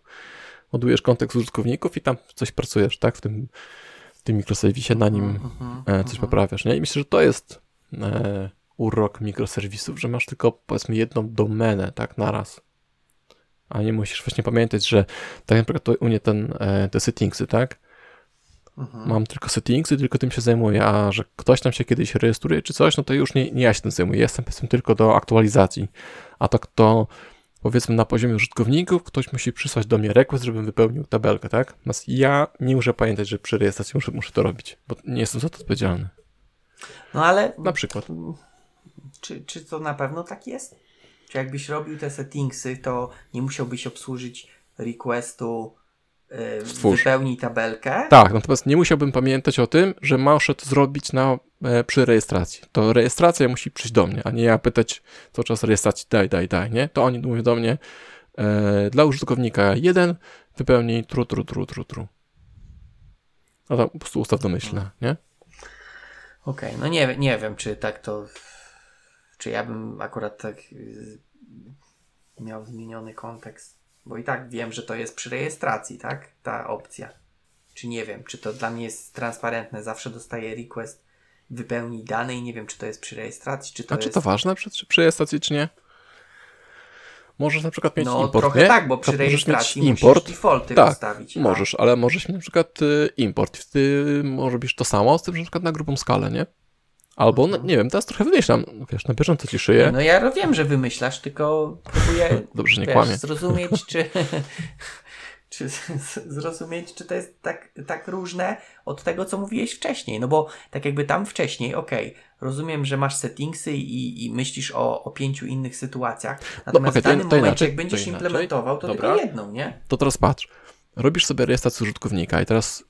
ładujesz kontekst użytkowników i tam coś pracujesz, tak? W tym, w tym mikroserwisie na nim e, coś mhm. poprawiasz, nie? I myślę, że to jest e, urok mikroserwisów, że masz tylko powiedzmy jedną domenę, tak? Naraz. A nie musisz właśnie pamiętać, że tak naprawdę to u mnie ten, e, te settingsy, tak? Mhm. Mam tylko settingsy, tylko tym się zajmuję, a że ktoś tam się kiedyś rejestruje czy coś, no to już nie, nie ja się tym zajmuję. Jestem powiedzmy tylko do aktualizacji. A tak to powiedzmy na poziomie użytkowników ktoś musi przysłać do mnie request, żebym wypełnił tabelkę, tak? Natomiast ja nie muszę pamiętać, że przy rejestracji muszę, muszę to robić, bo nie jestem za to odpowiedzialny. No ale Na przykład. czy, czy to na pewno tak jest? Czy jakbyś robił te settingsy, to nie musiałbyś obsłużyć requestu Stwórz. wypełnij tabelkę? Tak, natomiast nie musiałbym pamiętać o tym, że muszę to zrobić na, e, przy rejestracji. To rejestracja musi przyjść do mnie, a nie ja pytać cały czas rejestracji daj, daj, daj, nie? To oni mówią do mnie e, dla użytkownika jeden wypełnij tru, tru, tru, tru, tru. A tam po prostu ustaw domyślne, nie? Okej, no nie, nie wiem, czy tak to. Czy ja bym akurat tak y, miał zmieniony kontekst. Bo i tak wiem, że to jest przy rejestracji, tak? Ta opcja. Czy nie wiem, czy to dla mnie jest transparentne. Zawsze dostaję request wypełnij dane i nie wiem, czy to jest przy rejestracji, czy to A jest. czy to ważne przy, przy rejestracji, czy nie? Możesz na przykład mieć no import, trochę nie? tak, bo przy rejestracji mieć musisz import, defaulty tak, ustawić. a- Możesz, ale możesz mieć na przykład y, import. Ty możesz to samo, z tym, że na przykład na grubą skalę, nie? Albo, no, nie wiem, teraz trochę wymyślam, wiesz, na bieżąco ci szyję. No ja wiem, że wymyślasz, tylko próbuję [laughs] Dobrze, nie wiesz, kłamie. zrozumieć, czy, [laughs] czy zrozumieć, czy to jest tak, tak różne od tego, co mówiłeś wcześniej. No bo tak jakby tam wcześniej, okej, rozumiem, że masz settingsy i, i myślisz o, o pięciu innych sytuacjach, natomiast okej, w to- danym to momencie, inaczej, jak będziesz to implementował, to Dobra. tylko jedną, nie? To teraz patrz. Robisz sobie rejestrację użytkownika i teraz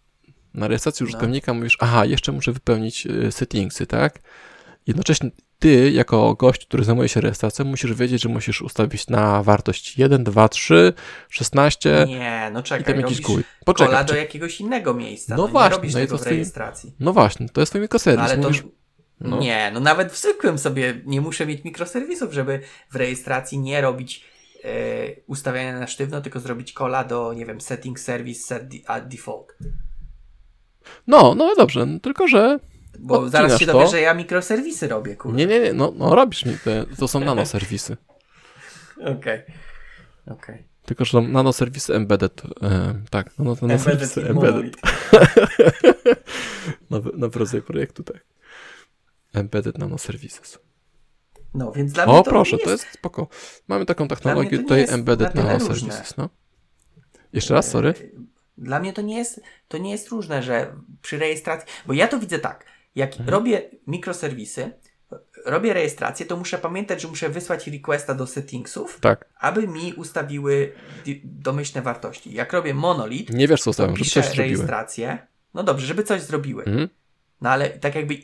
na rejestracji No. użytkownika mówisz, aha, jeszcze muszę wypełnić y, settingsy, tak? Jednocześnie ty, jako gość, który zajmuje się rejestracją, musisz wiedzieć, że musisz ustawić na wartość 1, 2, 3, 16 Nie, no i czekaj, tam jakiś gój. Poczekaj, kola do jakiegoś innego miejsca. No No, właśnie, no i tego to w rejestracji. No właśnie, to jest twój No, mikroserwis. ale to Mówisz, no. Nie, no nawet w zwykłym sobie nie muszę mieć mikroserwisów, żeby w rejestracji nie robić e, ustawiania na sztywno, tylko zrobić kola do, nie wiem, setting service set at default. No, no dobrze, no, tylko że Bo zaraz się to. dowiesz, że ja mikroserwisy robię, kurde. nie, nie, nie, no, no robisz mi te, to są nanoserwisy. [laughs] Okej. Okej. Tylko, że są nanoserwisy embedded. E, tak, nano, nanoserwisy Embedded embedded. [laughs] nowy, nowy rodzaj projektu, tak. Embedded nanoservices. No, więc dla mnie O, to proszę, nie to jest spoko. Mamy taką technologię to tutaj jest embedded na nanoservices, no. Jeszcze raz, sorry. Dla mnie to nie jest, to nie jest różne, że przy rejestracji, bo ja to widzę tak, jak Mhm. robię mikroserwisy, robię rejestrację, to muszę pamiętać, że muszę wysłać requesta do settingsów, Tak. aby mi ustawiły domyślne wartości. Jak robię monolit, Nie wiesz, co to ustawiam, żeby piszę coś zrobiły. rejestrację, no dobrze, żeby coś zrobiły, Mhm. no ale tak jakby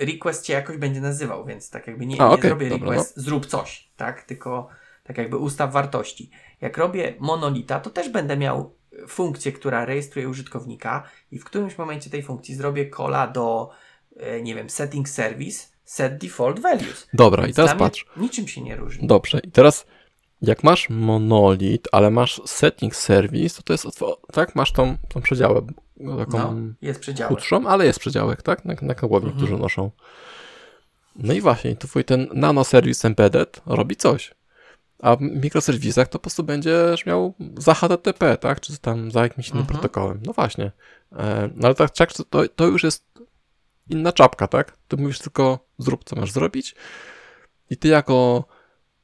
request cię jakoś będzie nazywał, więc tak jakby nie, A, nie okej, zrobię dobra, no. request, zrób coś, tak? Tylko tak jakby ustaw wartości. Jak robię monolita, to też będę miał funkcję, która rejestruje użytkownika i w którymś momencie tej funkcji zrobię calla do, e, nie wiem, setting service, set default values. Dobra, i Więc teraz dla mnie patrz. Niczym się nie różni. Dobrze, i teraz jak masz monolit, ale masz setting service, to to jest, tak, masz tą, tą przedziałę, taką No, jest przedział. chudszą, ale jest przedziałek, tak, na, na kałowni, Mhm. którzy noszą. No i właśnie, twój ten nanoserwis embedded robi coś. A w mikroserwisach to po prostu będziesz miał za HTTP, tak? Czy tam za jakimś innym Mhm. protokołem. No właśnie. E, no ale tak, tak to, to już jest inna czapka, tak? Ty mówisz tylko zrób, co masz zrobić i ty jako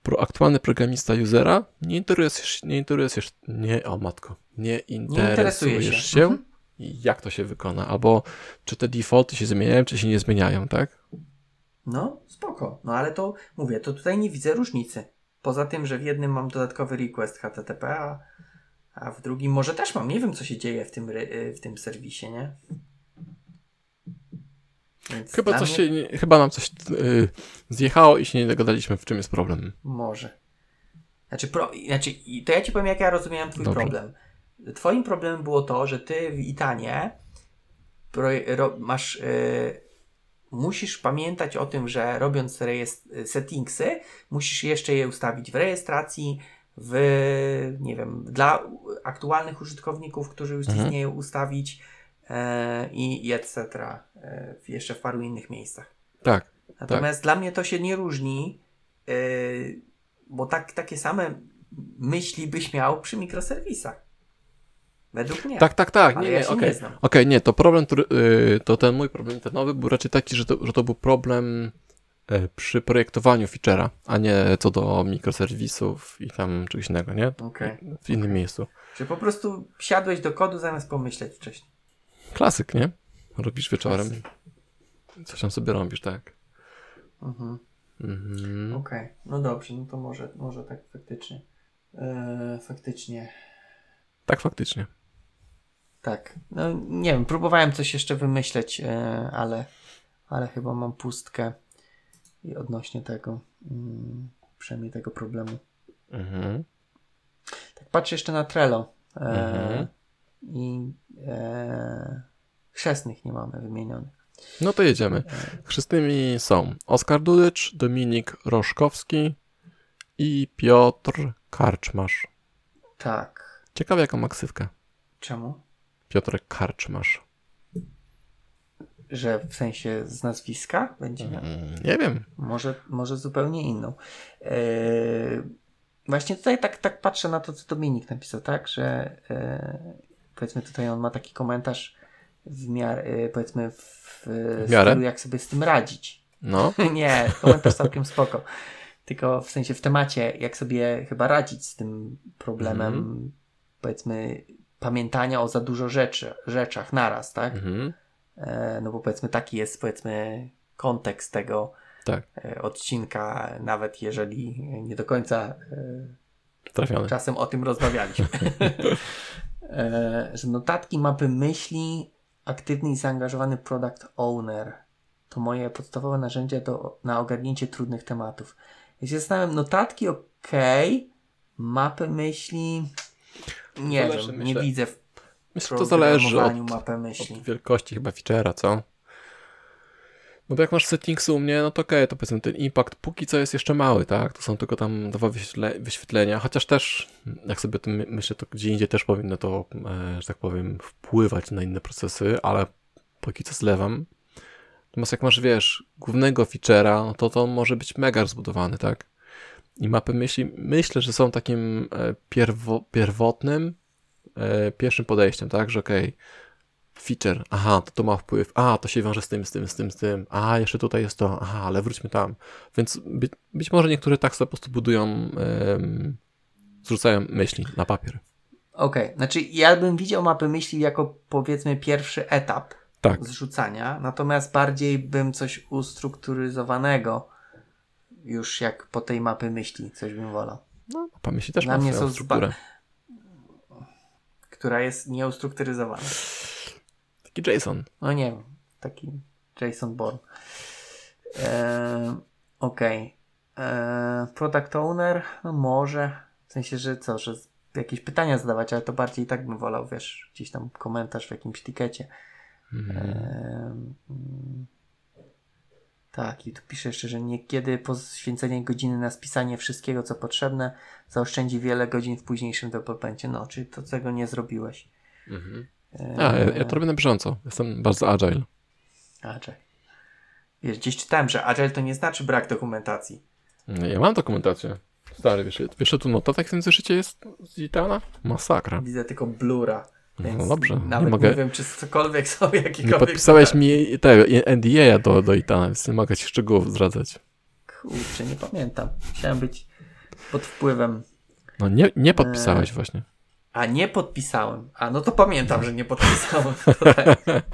pro, aktualny programista usera nie interesujesz, nie interesujesz, nie, o matko, nie interesuje interesujesz się. się, Mhm. jak to się wykona, albo czy te defaulty się zmieniają, czy się nie zmieniają, tak? No, spoko. No ale to mówię, to tutaj nie widzę różnicy. Poza tym, że w jednym mam dodatkowy request HTTP, a, a w drugim może też mam. Nie wiem, co się dzieje w tym, y, w tym serwisie, nie? Więc Chyba, coś mnie się, nie- chyba nam coś yy, zjechało i się nie dogadaliśmy, w czym jest problem. Może. Znaczy, pro, znaczy, to ja ci powiem, jak ja rozumiałem twój Dobrze. problem. Twoim problemem było to, że ty w Itanie pro, ro, masz. y, musisz pamiętać o tym, że robiąc settingsy, musisz jeszcze je ustawić w rejestracji, w, nie wiem, dla aktualnych użytkowników, którzy już Mhm. istnieją, ustawić e, i, etc. E, jeszcze w paru innych miejscach. Tak. Natomiast dla mnie to się nie różni, yy, bo tak, takie same myśli byś miał przy mikroserwisach. Według mnie. Tak, tak, tak. Ale Nie, ja nie, okej. nie znam. Okej, nie, to problem, który, yy, to ten mój problem internetowy był raczej taki, że to, że to był problem yy, przy projektowaniu feature'a, a nie co do mikroserwisów i tam czegoś innego, nie? Okej. W innym miejscu. Że po prostu siadłeś do kodu zamiast pomyśleć wcześniej. Klasyk, nie? Robisz wieczorem. Coś tam sobie robisz, tak. Mhm. Mhm. Okej, no dobrze, no to może, może tak faktycznie. Eee, faktycznie. Tak, faktycznie. Tak. No nie wiem, próbowałem coś jeszcze wymyśleć, e, ale, ale chyba mam pustkę i odnośnie tego, mm, przynajmniej tego problemu. Mhm. Tak patrzę jeszcze na Trello. E, Mhm. I e, chrzestnych nie mamy wymienionych. No to jedziemy. Chrzestnymi są Oskar Dudycz, Dominik Roszkowski i Piotr Karczmasz. Tak. Ciekawe jaką maksywkę. Czemu? Piotr Karczmasz. Że w sensie z nazwiska będzie miał? Mm, nie wiem. Może, może zupełnie inną. E, właśnie tutaj tak, tak patrzę na to, co Dominik napisał, tak? Że e, powiedzmy tutaj on ma taki komentarz w miarę, e, powiedzmy w, w miarę? stylu, jak sobie z tym radzić. No. [laughs] Nie, komentarz całkiem spoko. Tylko w sensie w temacie, jak sobie chyba radzić z tym problemem, Mhm. powiedzmy, pamiętania o za dużo rzeczy, rzeczach naraz, tak? Mhm. E, no bo powiedzmy taki jest, powiedzmy, kontekst tego Tak, e, odcinka, nawet jeżeli nie do końca e, czasem o tym rozmawialiśmy. [laughs] e, że notatki, mapy myśli, aktywny i zaangażowany product owner to moje podstawowe narzędzie do, na ogarnięcie trudnych tematów. Ja się zastanawiam, notatki ok, mapy myśli nie Zależy, wiem, nie myślę. widzę w Myślę, że to zależy od, od wielkości chyba feature'a, co? No bo jak masz settingsy u mnie, no to okej, to powiedzmy ten impact póki co jest jeszcze mały, tak? To są tylko tam dwa wyświetle, wyświetlenia, chociaż też, jak sobie tym my- myślę, to gdzie indziej też powinno to, e, że tak powiem, wpływać na inne procesy, ale póki co zlewam. Natomiast jak masz, wiesz, głównego feature'a, no to to może być mega rozbudowany, tak? I mapy myśli, myślę, że są takim e, pierwo, pierwotnym, e, pierwszym podejściem, tak, że okej, okay, feature, aha, to to ma wpływ, a, to się wiąże z tym, z tym, z tym, z tym, a, jeszcze tutaj jest to, aha, ale wróćmy tam. Więc być, być może niektóre tak sobie po prostu budują, zrzucają myśli na papier. Okej, okay. znaczy ja bym widział mapy myśli jako powiedzmy pierwszy etap tak. zrzucania, natomiast bardziej bym coś ustrukturyzowanego już jak po tej mapy myśli, coś bym wolał. No, mapa myśli też Dla ma mnie są strukturę. Która jest nieustrukturyzowana. Taki Jason. No nie wiem, taki Jason Bourne. Eee, Okej. Okay. Eee, product owner, no może. W sensie, że co, że jakieś pytania zadawać, ale to bardziej i tak bym wolał, wiesz, gdzieś tam komentarz w jakimś tikecie. Mhm. Eee, tak, i tu pisze jeszcze, że niekiedy poświęcenie godziny na spisanie wszystkiego, co potrzebne, zaoszczędzi wiele godzin w późniejszym developmencie. No, czyli to tego nie zrobiłeś. Mhm. A, ja, ja to robię na bieżąco. Jestem bardzo agile. Agile. Wiesz, gdzieś czytałem, że agile to nie znaczy brak dokumentacji. Ja mam dokumentację. Stary, wiesz, wiesz tu notatek w tym zeszycie jest zdzielana? Masakra. Widzę tylko blura. No dobrze. Nawet nie, mogę... nie wiem, czy cokolwiek [laughs] sobie jakikolwiek... Nie podpisałeś mi tego NDA do, do Itana, więc nie mogę ci szczegółów zdradzać. Kurczę, nie pamiętam. Musiałem być pod wpływem... No nie, nie podpisałeś e... właśnie. A nie podpisałem. A no to pamiętam, że nie podpisałem. Tak. [laughs]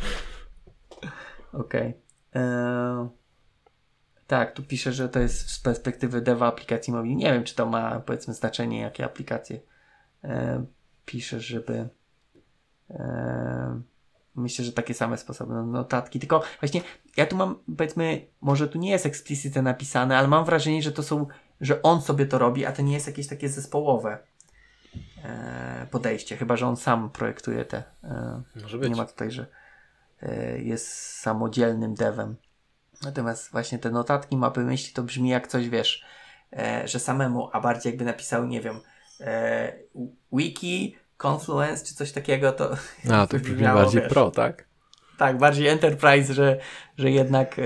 [laughs] Okej. Okay. E, tak, tu pisze, że to jest z perspektywy deva aplikacji mobilnej. Nie wiem, czy to ma powiedzmy znaczenie, jakie aplikacje e, pisze, żeby. E, myślę, że takie same sposoby, no, notatki. Tylko właśnie ja tu mam, powiedzmy, może tu nie jest explicite napisane, ale mam wrażenie, że to są, że on sobie to robi, a to nie jest jakieś takie zespołowe e, podejście, chyba że on sam projektuje te. E, Może być. Nie ma tutaj, że jest samodzielnym devem. Natomiast właśnie te notatki, mapy myśli to brzmi jak coś, wiesz, że samemu, a bardziej jakby napisał, nie wiem, wiki, Confluence czy coś takiego, to. A, to [laughs] brzmi bardziej wiesz, pro, tak? Tak, bardziej enterprise, że, że jednak e,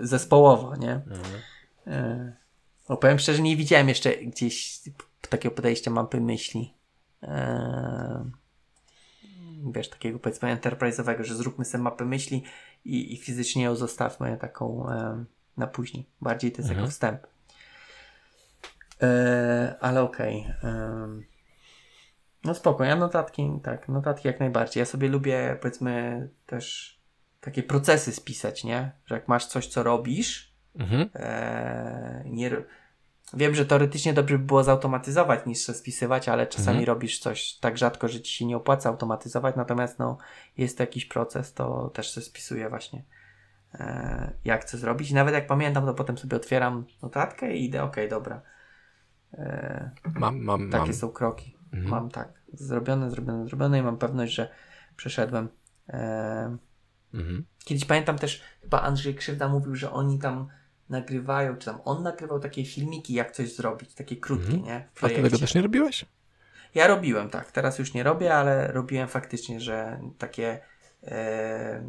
zespołowo, nie? Mhm. E, powiem szczerze, nie widziałem jeszcze gdzieś takiego podejścia mapy myśli. Eee, wiesz, takiego powiedzmy enterprise'owego, że zróbmy sobie mapę myśli i, i fizycznie ją zostawmy taką e, na później. Bardziej to jest mhm. jako wstęp. E, ale okej. Okay. No spoko, ja notatki, tak, notatki jak najbardziej. Ja sobie lubię, powiedzmy, też takie procesy spisać, nie? Że jak masz coś, co robisz, mhm. e, nie Wiem, że teoretycznie dobrze by było zautomatyzować niż spisywać, ale czasami mhm. robisz coś tak rzadko, że ci się nie opłaca automatyzować, natomiast no, jest to jakiś proces, to też się spisuje właśnie e, jak chcę zrobić. I nawet jak pamiętam, to potem sobie otwieram notatkę i idę, ok, dobra. E, mam, mam, takie mam. są kroki. Mhm. Mam tak, zrobione, zrobione, zrobione i mam pewność, że przeszedłem. E, mhm. Kiedyś pamiętam też, chyba Andrzej Krzywda mówił, że oni tam nagrywają, czy tam on nagrywał takie filmiki, jak coś zrobić, takie krótkie, mm. nie? W A ty tego też nie robiłeś? Ja robiłem, tak. Teraz już nie robię, ale robiłem faktycznie, że takie e,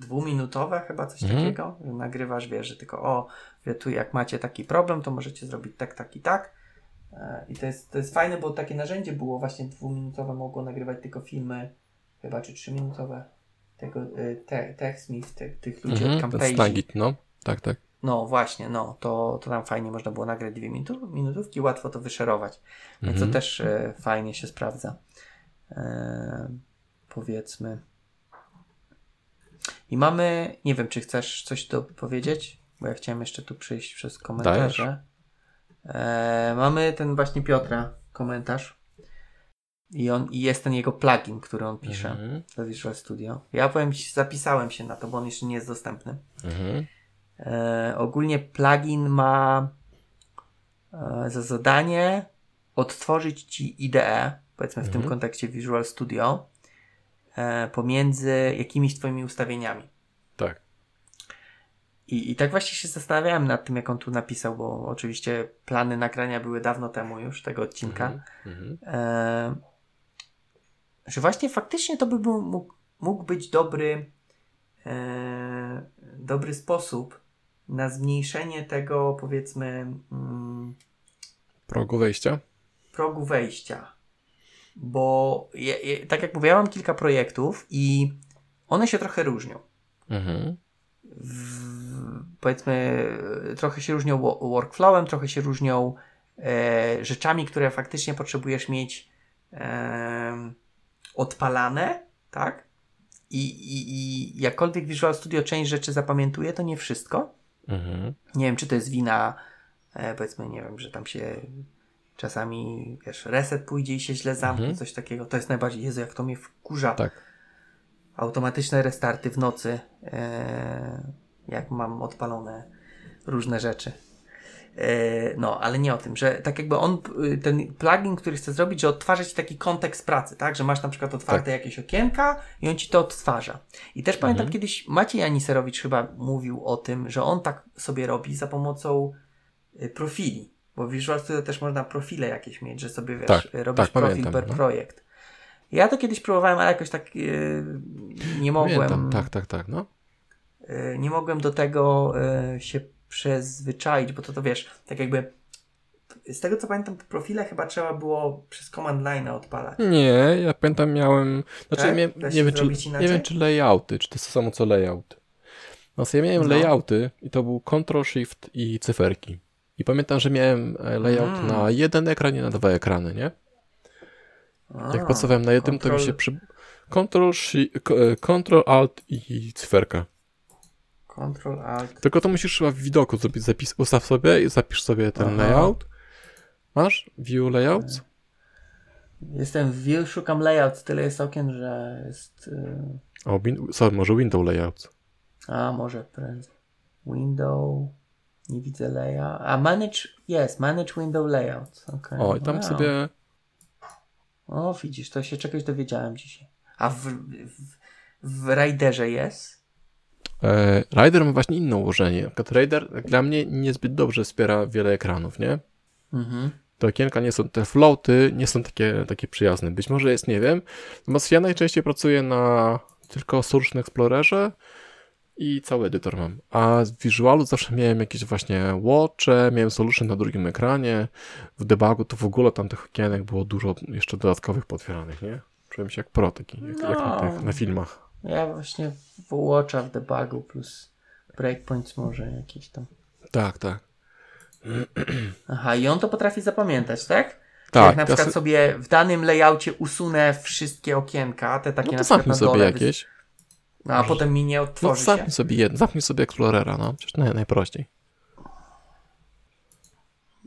dwuminutowe chyba coś mm. takiego, nagrywasz, wiesz, że tylko o, tu jak macie taki problem, to możecie zrobić tak, tak i tak. E, I to jest, to jest fajne, bo takie narzędzie było właśnie dwuminutowe, mogło nagrywać tylko filmy, chyba czy trzyminutowe tego e, te, TechSmith, te, tych ludzi -hmm, od Camtasia. no. Tak, tak. No właśnie, no, to, to tam fajnie można było nagrać dwie minutówki, łatwo to wyszerować. Więc mhm. to też e, fajnie się sprawdza. E, powiedzmy. I mamy, nie wiem, czy chcesz coś do powiedzieć? Bo ja chciałem jeszcze tu przyjść przez komentarze. E, mamy ten właśnie Piotra komentarz. I on i jest ten jego plugin, który on pisze mhm. do Visual Studio. Ja powiem ci, zapisałem się na to, bo on jeszcze nie jest dostępny. Mhm. E, ogólnie plugin ma e, za zadanie odtworzyć ci IDE, powiedzmy w mhm. tym kontekście Visual Studio, e, pomiędzy jakimiś twoimi ustawieniami. Tak. I, I tak właśnie się zastanawiałem nad tym, jak on tu napisał, bo oczywiście plany nagrania były dawno temu już tego odcinka. Mhm. E, że właśnie faktycznie to by był, mógł, mógł być dobry, e, dobry sposób na zmniejszenie tego, powiedzmy, mm, Progu wejścia? progu wejścia. Bo je, je, tak jak mówię, ja mam kilka projektów i one się trochę różnią. Mhm. w, powiedzmy, trochę się różnią wo- workflowem, trochę się różnią e, rzeczami, które faktycznie potrzebujesz mieć e, odpalane, tak? I, i, I jakkolwiek Visual Studio część rzeczy zapamiętuje, to nie wszystko. Mhm. Nie wiem, czy to jest wina, e, powiedzmy, nie wiem, że tam się czasami, wiesz, reset pójdzie i się źle zamknie, Mhm. coś takiego. To jest najbardziej, Jezu, jak to mnie wkurza Tak. automatyczne restarty w nocy, e, jak mam odpalone różne rzeczy. E, no, ale nie o tym, że tak jakby on, y, ten plugin, który chce zrobić, że odtwarza ci taki kontekst pracy, tak? Że masz na przykład otwarte jakieś okienka i on ci to odtwarza. I też pamiętam kiedyś Maciej Aniserowicz chyba mówił o tym, że on tak sobie robi za pomocą y, profili. Bo w Visual Studio też można profile jakieś mieć, że sobie wiesz, Tak, robisz tak, profil pamiętam, per no. projekt. Ja to kiedyś próbowałem, ale jakoś tak yy, nie mogłem. Pamiętam. Tak, tak, tak. No. Yy, nie mogłem do tego yy, się przyzwyczaić, bo to to wiesz, tak jakby z tego co pamiętam, profile chyba trzeba było przez command line odpalać. Nie, ja pamiętam miałem... Znaczy, Tak? się nie, wiem, czy, nie wiem, czy layouty, czy to jest to samo co layout. No, ja miałem No. layouty i to był Ctrl, Shift i cyferki. I pamiętam, że miałem e, layout Mm. na jeden ekran i na dwa ekrany, nie? Jak A, pracowałem na jednym, to mi control- się przy... Ctrl, e, Ctrl, Alt i cyferka. Control Alt. Tylko to musisz chyba w widoku zrobić zapis. Ustaw sobie i zapisz sobie ten Aha. layout. Masz? View layouts? Jestem w view, szukam layout, tyle jest okien, że jest. Yy... O, win... sorry, może window layouts. A, może prędzej. Window. Nie widzę layout. A manage. Jest, manage window layouts. Okay. O, i tam Wow. sobie... O, widzisz, to się czegoś dowiedziałem dzisiaj. A w, w, w Riderze jest? E, Rider ma właśnie inne ułożenie. Rider dla mnie niezbyt dobrze wspiera wiele ekranów, nie? Mhm. Te okienka nie są, te floaty nie są takie, takie przyjazne. Być może jest, nie wiem. Natomiast ja najczęściej pracuję na tylko Solution Explorerze i cały edytor mam. A z Visualu zawsze miałem jakieś właśnie watche, miałem Solution na drugim ekranie. W debugu to w ogóle tam tych okienek było dużo jeszcze dodatkowych potwieranych, nie? Czułem się jak pro taki, jak, jak na, tych, na filmach. Ja właśnie w Watcha w debugu plus breakpoints może jakieś tam. Tak, tak. Aha, i on to potrafi zapamiętać, tak? Tak, jak na ja przykład se- sobie w danym layoutie usunę wszystkie okienka, te takie No na to przykład zamknij na sobie dole, jakieś. No, a potem mi nie No odtworzy się. zamknij sobie jedno, zamknij sobie Explorera, no. Przecież naj, najprościej.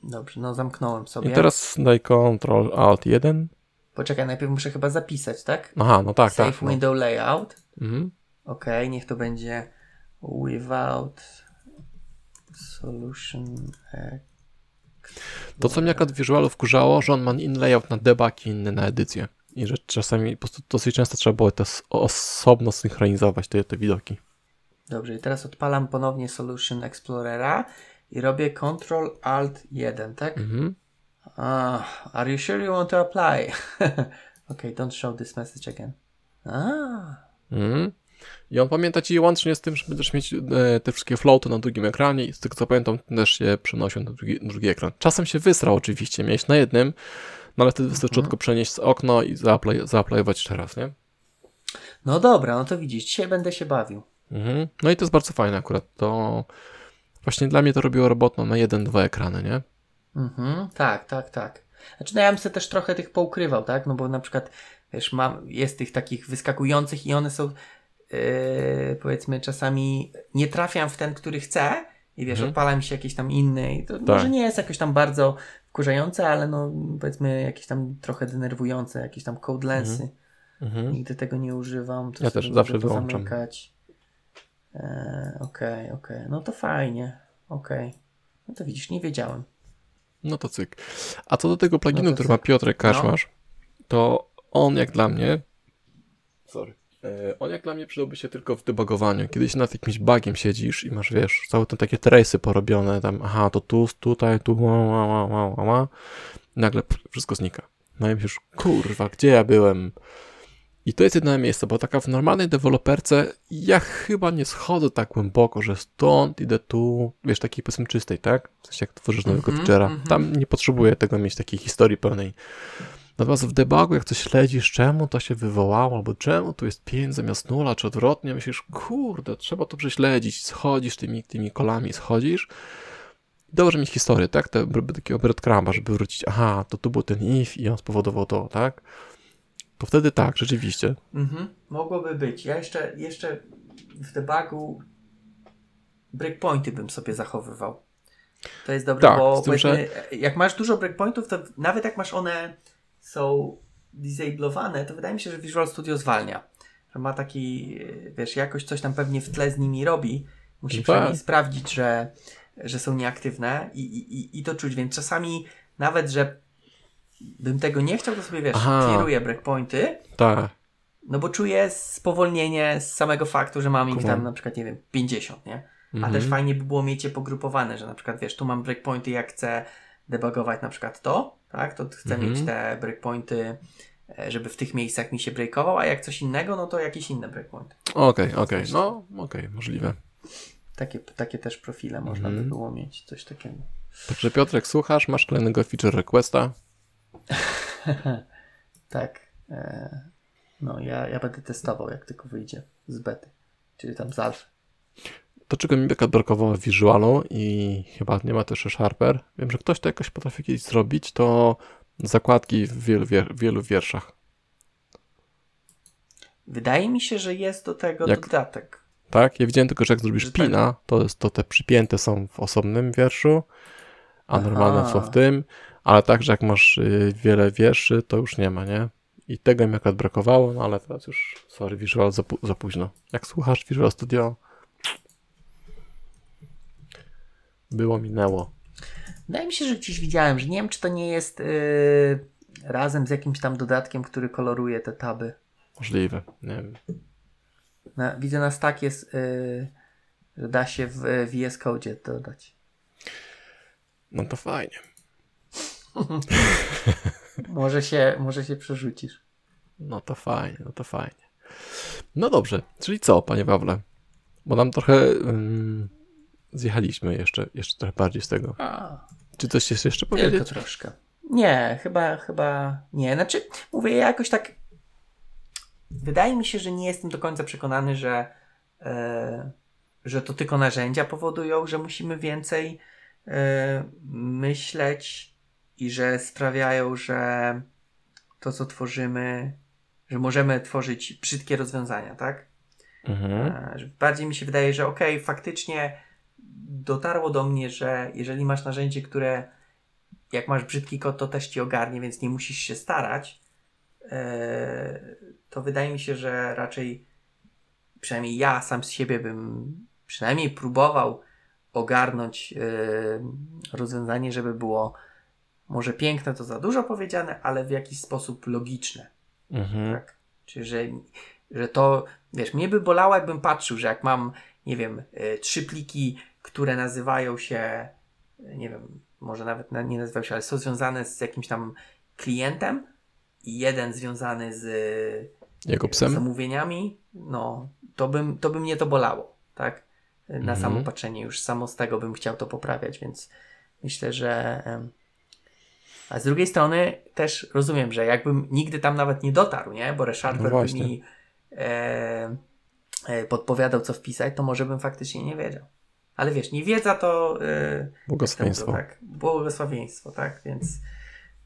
Dobrze, no zamknąłem sobie. I teraz daj Ctrl Alt 1. Poczekaj, najpierw muszę chyba zapisać, tak? Aha, no tak, Save tak. No. window layout. Mhm. Ok, niech to będzie without solution. To, co mnie akurat Visualu wkurzało, że on ma inny layout na debug i inny na edycję. I że czasami po prostu dosyć często trzeba było to s- osobno synchronizować te, te widoki. Dobrze, i teraz odpalam ponownie Solution Explorera i robię Ctrl Alt 1, tak? Mhm. Ah, are you sure you want to apply? [laughs] okay, don't show this message again. Ah, Mhm. I on pamięta ci łącznie z tym, że będziesz mieć e, te wszystkie floaty na drugim ekranie i z tego co pamiętam też się przenosił na drugi, drugi ekran. Czasem się wysrał oczywiście, miałeś na jednym, no ale wtedy wystarczy tylko przenieść z okno i zaaplaj, zaaplajować jeszcze raz, nie? no dobra, no to widzisz, dzisiaj będę się bawił. Mhm. No i to jest bardzo fajne akurat. To właśnie dla mnie to robiło robotę na jeden, dwa ekrany, nie? Mhm, tak, tak, tak. Znaczy, no ja bym sobie też trochę tych poukrywał, tak? No bo na przykład, wiesz, mam, jest tych takich wyskakujących i one są, yy, powiedzmy, czasami nie trafiam w ten, który chcę i wiesz, Mhm. odpala mi się jakiś tam inny i to może nie jest jakoś tam bardzo wkurzające, ale no, powiedzmy, jakieś tam trochę denerwujące, jakieś tam codelessy. Mhm. Nigdy tego nie używam. To Ja też zawsze wyłączam. pozamykać. E, Okej, okej. No to fajnie. Okej. No to widzisz, nie wiedziałem. No to cyk. A co do tego pluginu, No który ma. Piotrek No. Kaszmarz, to on jak dla mnie. Sorry. E, On jak dla mnie przydałby się tylko w debugowaniu. Kiedyś nad jakimś bugiem siedzisz i masz, wiesz, całe te takie trace'y porobione, tam, aha, to tu, tutaj, tu, ła, ła, ła, ła, ła, nagle wszystko znika. No i myślisz, kurwa, gdzie ja byłem? I to jest jedyne miejsce, bo taka w normalnej deweloperce ja chyba nie schodzę tak głęboko, że stąd idę tu, wiesz, takiej powiedzmy czystej, tak? W sensie jak tworzysz nowego Mhm, feature'a. mhm. Tam nie potrzebuję tego mieć takiej historii pełnej. Natomiast w debugu, jak coś śledzisz, czemu to się wywołało, albo czemu tu jest 5 zamiast 0, czy odwrotnie, myślisz, kurde, trzeba to prześledzić, schodzisz tymi, tymi kolami, schodzisz. Dobrze mieć historię, tak? Te, takiego breadcrumba, żeby wrócić, aha, to tu był ten if i on spowodował to, tak? To wtedy tak, rzeczywiście. Mhm, mogłoby być. Ja jeszcze, jeszcze w debugu breakpointy bym sobie zachowywał. To jest dobre, Tak, bo tym, że- jak masz dużo breakpointów, to nawet jak masz one są disablowane, to wydaje mi się, że Visual Studio zwalnia. Że ma taki, wiesz, jakoś coś tam pewnie w tle z nimi robi. Musi Tak. przynajmniej sprawdzić, że, że są nieaktywne i, i, i- to czuć, więc czasami nawet, że bym tego nie chciał, to sobie, wiesz, clearuję breakpointy, Tak. no bo czuję spowolnienie z samego faktu, że mam ich Kumam. tam na przykład, nie wiem, 50, nie? A Mhm. też fajnie by było mieć je pogrupowane, że na przykład, wiesz, tu mam breakpointy, jak chcę debugować na przykład to, tak? To chcę Mhm. mieć te breakpointy, e, żeby w tych miejscach mi się breakował, a jak coś innego, no to jakieś inne breakpointy. Okej, okej, no, okej, możliwe. Takie, takie też profile można Mhm. by było mieć, coś takiego. Także Piotrek, słuchasz, masz kolejnego feature requesta. [laughs] Tak. E, no, ja, ja będę testował, jak tylko wyjdzie z bety, czyli tam z alfy. To czego mi beka brakowało w Visualu i chyba nie ma też jeszcze Sharper. Wiem, że ktoś to jakoś potrafi kiedyś zrobić, to zakładki w wielu, wier- wielu wierszach. Wydaje mi się, że jest do tego Jak- dodatek. Tak? Ja widziałem tylko, że jak zrobisz tak. pina, to, jest, to te przypięte są w osobnym wierszu, a Aha. normalne są w tym, ale tak, że jak masz y, wiele wierszy, to już nie ma, nie? I tego mi akurat brakowało, no ale teraz już, sorry, Visual za, za późno. Jak słuchasz Visual Studio, było, minęło. Wydaje mi się, że gdzieś widziałem, że nie wiem, czy to nie jest yy, razem z jakimś tam dodatkiem, który koloruje te taby. Możliwe, nie wiem. Na, widzę na stack jest, yy, że da się w VS Code dodać. No to fajnie. [laughs] Może się, może się przerzucisz. No to fajnie, no to fajnie. No dobrze, czyli co, panie Pawle? Bo nam trochę ym, zjechaliśmy jeszcze, jeszcze trochę bardziej z tego. A, Czy coś jest jeszcze tylko powiedzieć? troszkę. Nie, chyba, chyba nie. Znaczy, mówię, ja jakoś tak wydaje mi się, że nie jestem do końca przekonany, że, e, że to tylko narzędzia powodują, że musimy więcej e, myśleć i że sprawiają, że to, co tworzymy, że możemy tworzyć brzydkie rozwiązania, tak? Mhm. E, Bardziej mi się wydaje, że okej, faktycznie dotarło do mnie, że jeżeli masz narzędzie, które jak masz brzydki kod, to też ci ogarnie, więc nie musisz się starać, e, to wydaje mi się, że raczej przynajmniej ja sam z siebie bym przynajmniej próbował ogarnąć e, rozwiązanie, żeby było może piękne to za dużo powiedziane, ale w jakiś sposób logiczne. Mhm. Tak. Czyli, że, że to, wiesz, mnie by bolało, jakbym patrzył, że jak mam, nie wiem, y, trzy pliki, które nazywają się, nie wiem, może nawet na, nie nazywają się, ale są związane z jakimś tam klientem i jeden związany z Jego psem? zamówieniami, no, to, bym, to by mnie to bolało, tak? Na Mhm. samo patrzenie, już samo z tego bym chciał to poprawiać, więc myślę, że. A z drugiej strony też rozumiem, że jakbym nigdy tam nawet nie dotarł, nie? Bo ReSharper No mi e, e, podpowiadał, co wpisać, to może bym faktycznie nie wiedział. Ale wiesz, nie wiedza to. E, Błogosławieństwo. to, tak, błogosławieństwo, tak? Więc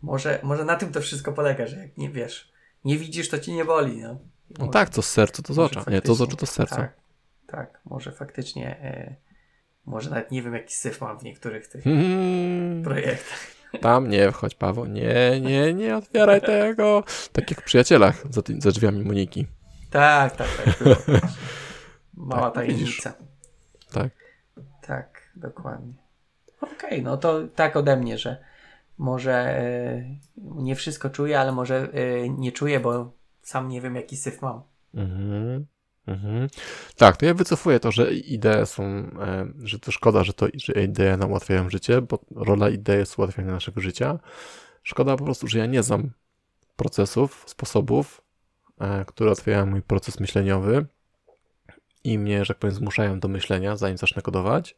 może, może na tym to wszystko polega, że jak nie wiesz, nie widzisz, to ci nie boli, no. No tak, co z serca, to z Może ocza. Nie, to z oczu, to z serca. Tak, tak. Może faktycznie, e, może nawet nie wiem, jaki syf mam w niektórych tych Hmm, projektach. tam nie wchodź, Paweł. Nie, nie, nie otwieraj tego. Tak jak w przyjacielach za, ty- za drzwiami Moniki. Tak, tak, tak. [laughs] Mała Tak, widzisz. tajemnica. Tak. Tak, dokładnie. Okej, no to tak ode mnie, że może e, nie wszystko czuję, ale może e, nie czuję, bo sam nie wiem, jaki syf mam. Mhm. Mhm. Tak, to ja wycofuję to, że idee są, e, że to szkoda, że to że idee nam ułatwiają życie, bo rola idei jest ułatwianie naszego życia. Szkoda po prostu, że ja nie znam procesów, sposobów które otwierają mój proces myśleniowy i mnie, że tak powiem, zmuszają do myślenia, zanim zacznę kodować.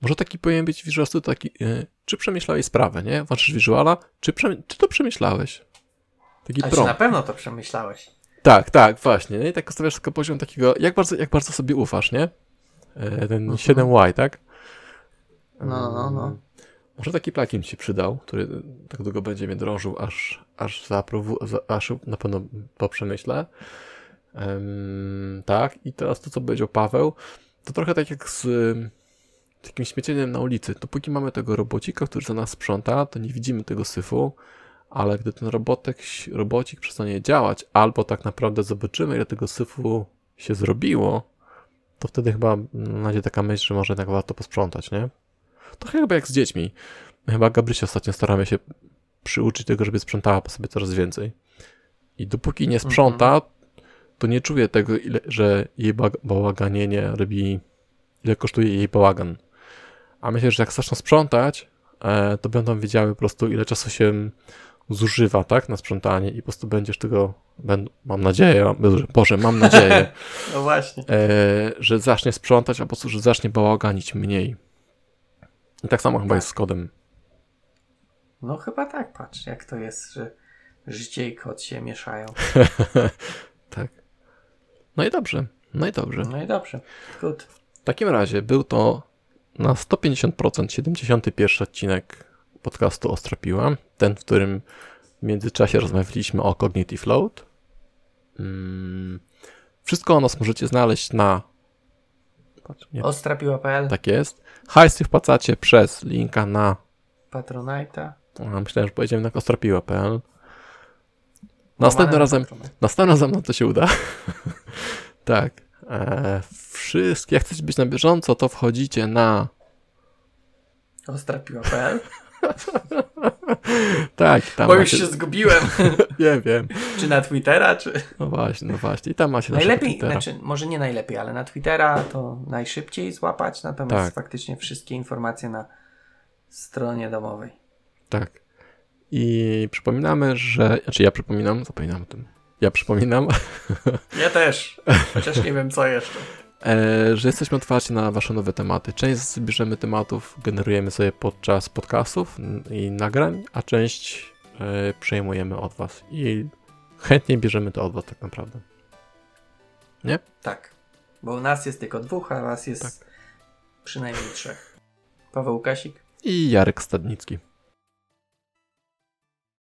Może taki powinien być Studio taki, yy, czy przemyślałeś sprawę, nie? Włączysz Visuala, czy, czy to przemyślałeś? Taki Ale na pewno to przemyślałeś. Tak, tak, właśnie. Nie? I tak ustawiasz tylko poziom takiego, jak bardzo, jak bardzo sobie ufasz, nie? Yy, ten -huh. 7Y, tak? No, no, no. Może taki plugin ci przydał, który tak długo będzie mnie drążył, aż, aż, zaprowu, aż na pewno to przemyślę. Um, tak, i teraz to, co powiedział Paweł, to trochę tak jak z takim śmiecieniem na ulicy. Dopóki mamy tego robocika, który za nas sprząta, to nie widzimy tego syfu, ale gdy ten robotek, robocik przestanie działać, albo tak naprawdę zobaczymy, ile tego syfu się zrobiło, to wtedy chyba będzie taka myśl, że może jednak warto posprzątać, nie? To chyba jak z dziećmi. Chyba Gabrysia ostatnio staramy się przyuczyć tego, żeby sprzątała po sobie coraz więcej. I dopóki nie sprząta, mhm. to nie czuje tego, ile, że jej bałaganienie robi, ile kosztuje jej bałagan. A myślę, że jak zaczną sprzątać, e, to będą wiedziały po prostu, ile czasu się zużywa, tak, na sprzątanie i po prostu będziesz tego, mam nadzieję, Boże, mam nadzieję, [laughs] no właśnie, e, że zacznie sprzątać, a po prostu, że zacznie bałaganić mniej. I tak samo chyba jest z kodem. No chyba tak, patrz, jak to jest, że życie i kod się mieszają. [laughs] tak. No i dobrze, no i dobrze. No i dobrze, good. W takim razie był to na 150% 71 odcinek podcastu Ostropiła. Ten, w którym w międzyczasie rozmawialiśmy o Cognitive Load. Hmm. Wszystko o nas możecie znaleźć na Ostrapiła.pl Tak jest. Hajsy wpłacacie przez linka na Patronite'a. Myślałem, że pojedziemy na ostrapiła.pl Następnym razem, następnym razem no to się uda. [laughs] tak. E, wszystkie, jak chcecie być na bieżąco, to wchodzicie na ostrapiła.pl [laughs] tak, tam Bo już się zgubiłem. [laughs] nie wiem. Czy na Twittera, czy... No właśnie, no właśnie. I tam ma się Najlepiej, znaczy, może nie najlepiej, ale na Twittera to najszybciej złapać, natomiast tak. faktycznie wszystkie informacje na stronie domowej. Tak. I przypominamy, że... Znaczy ja przypominam, zapominam o tym. Ja przypominam. Ja też, chociaż nie wiem co jeszcze. E, że jesteśmy otwarci na wasze nowe tematy. Część bierzemy tematów, generujemy sobie podczas podcastów i nagrań, a część e, przejmujemy od was i chętnie bierzemy to od was tak naprawdę. Nie? Tak, bo u nas jest tylko dwóch, a was jest tak. przynajmniej trzech. Paweł Kasik i Jarek Stadnicki.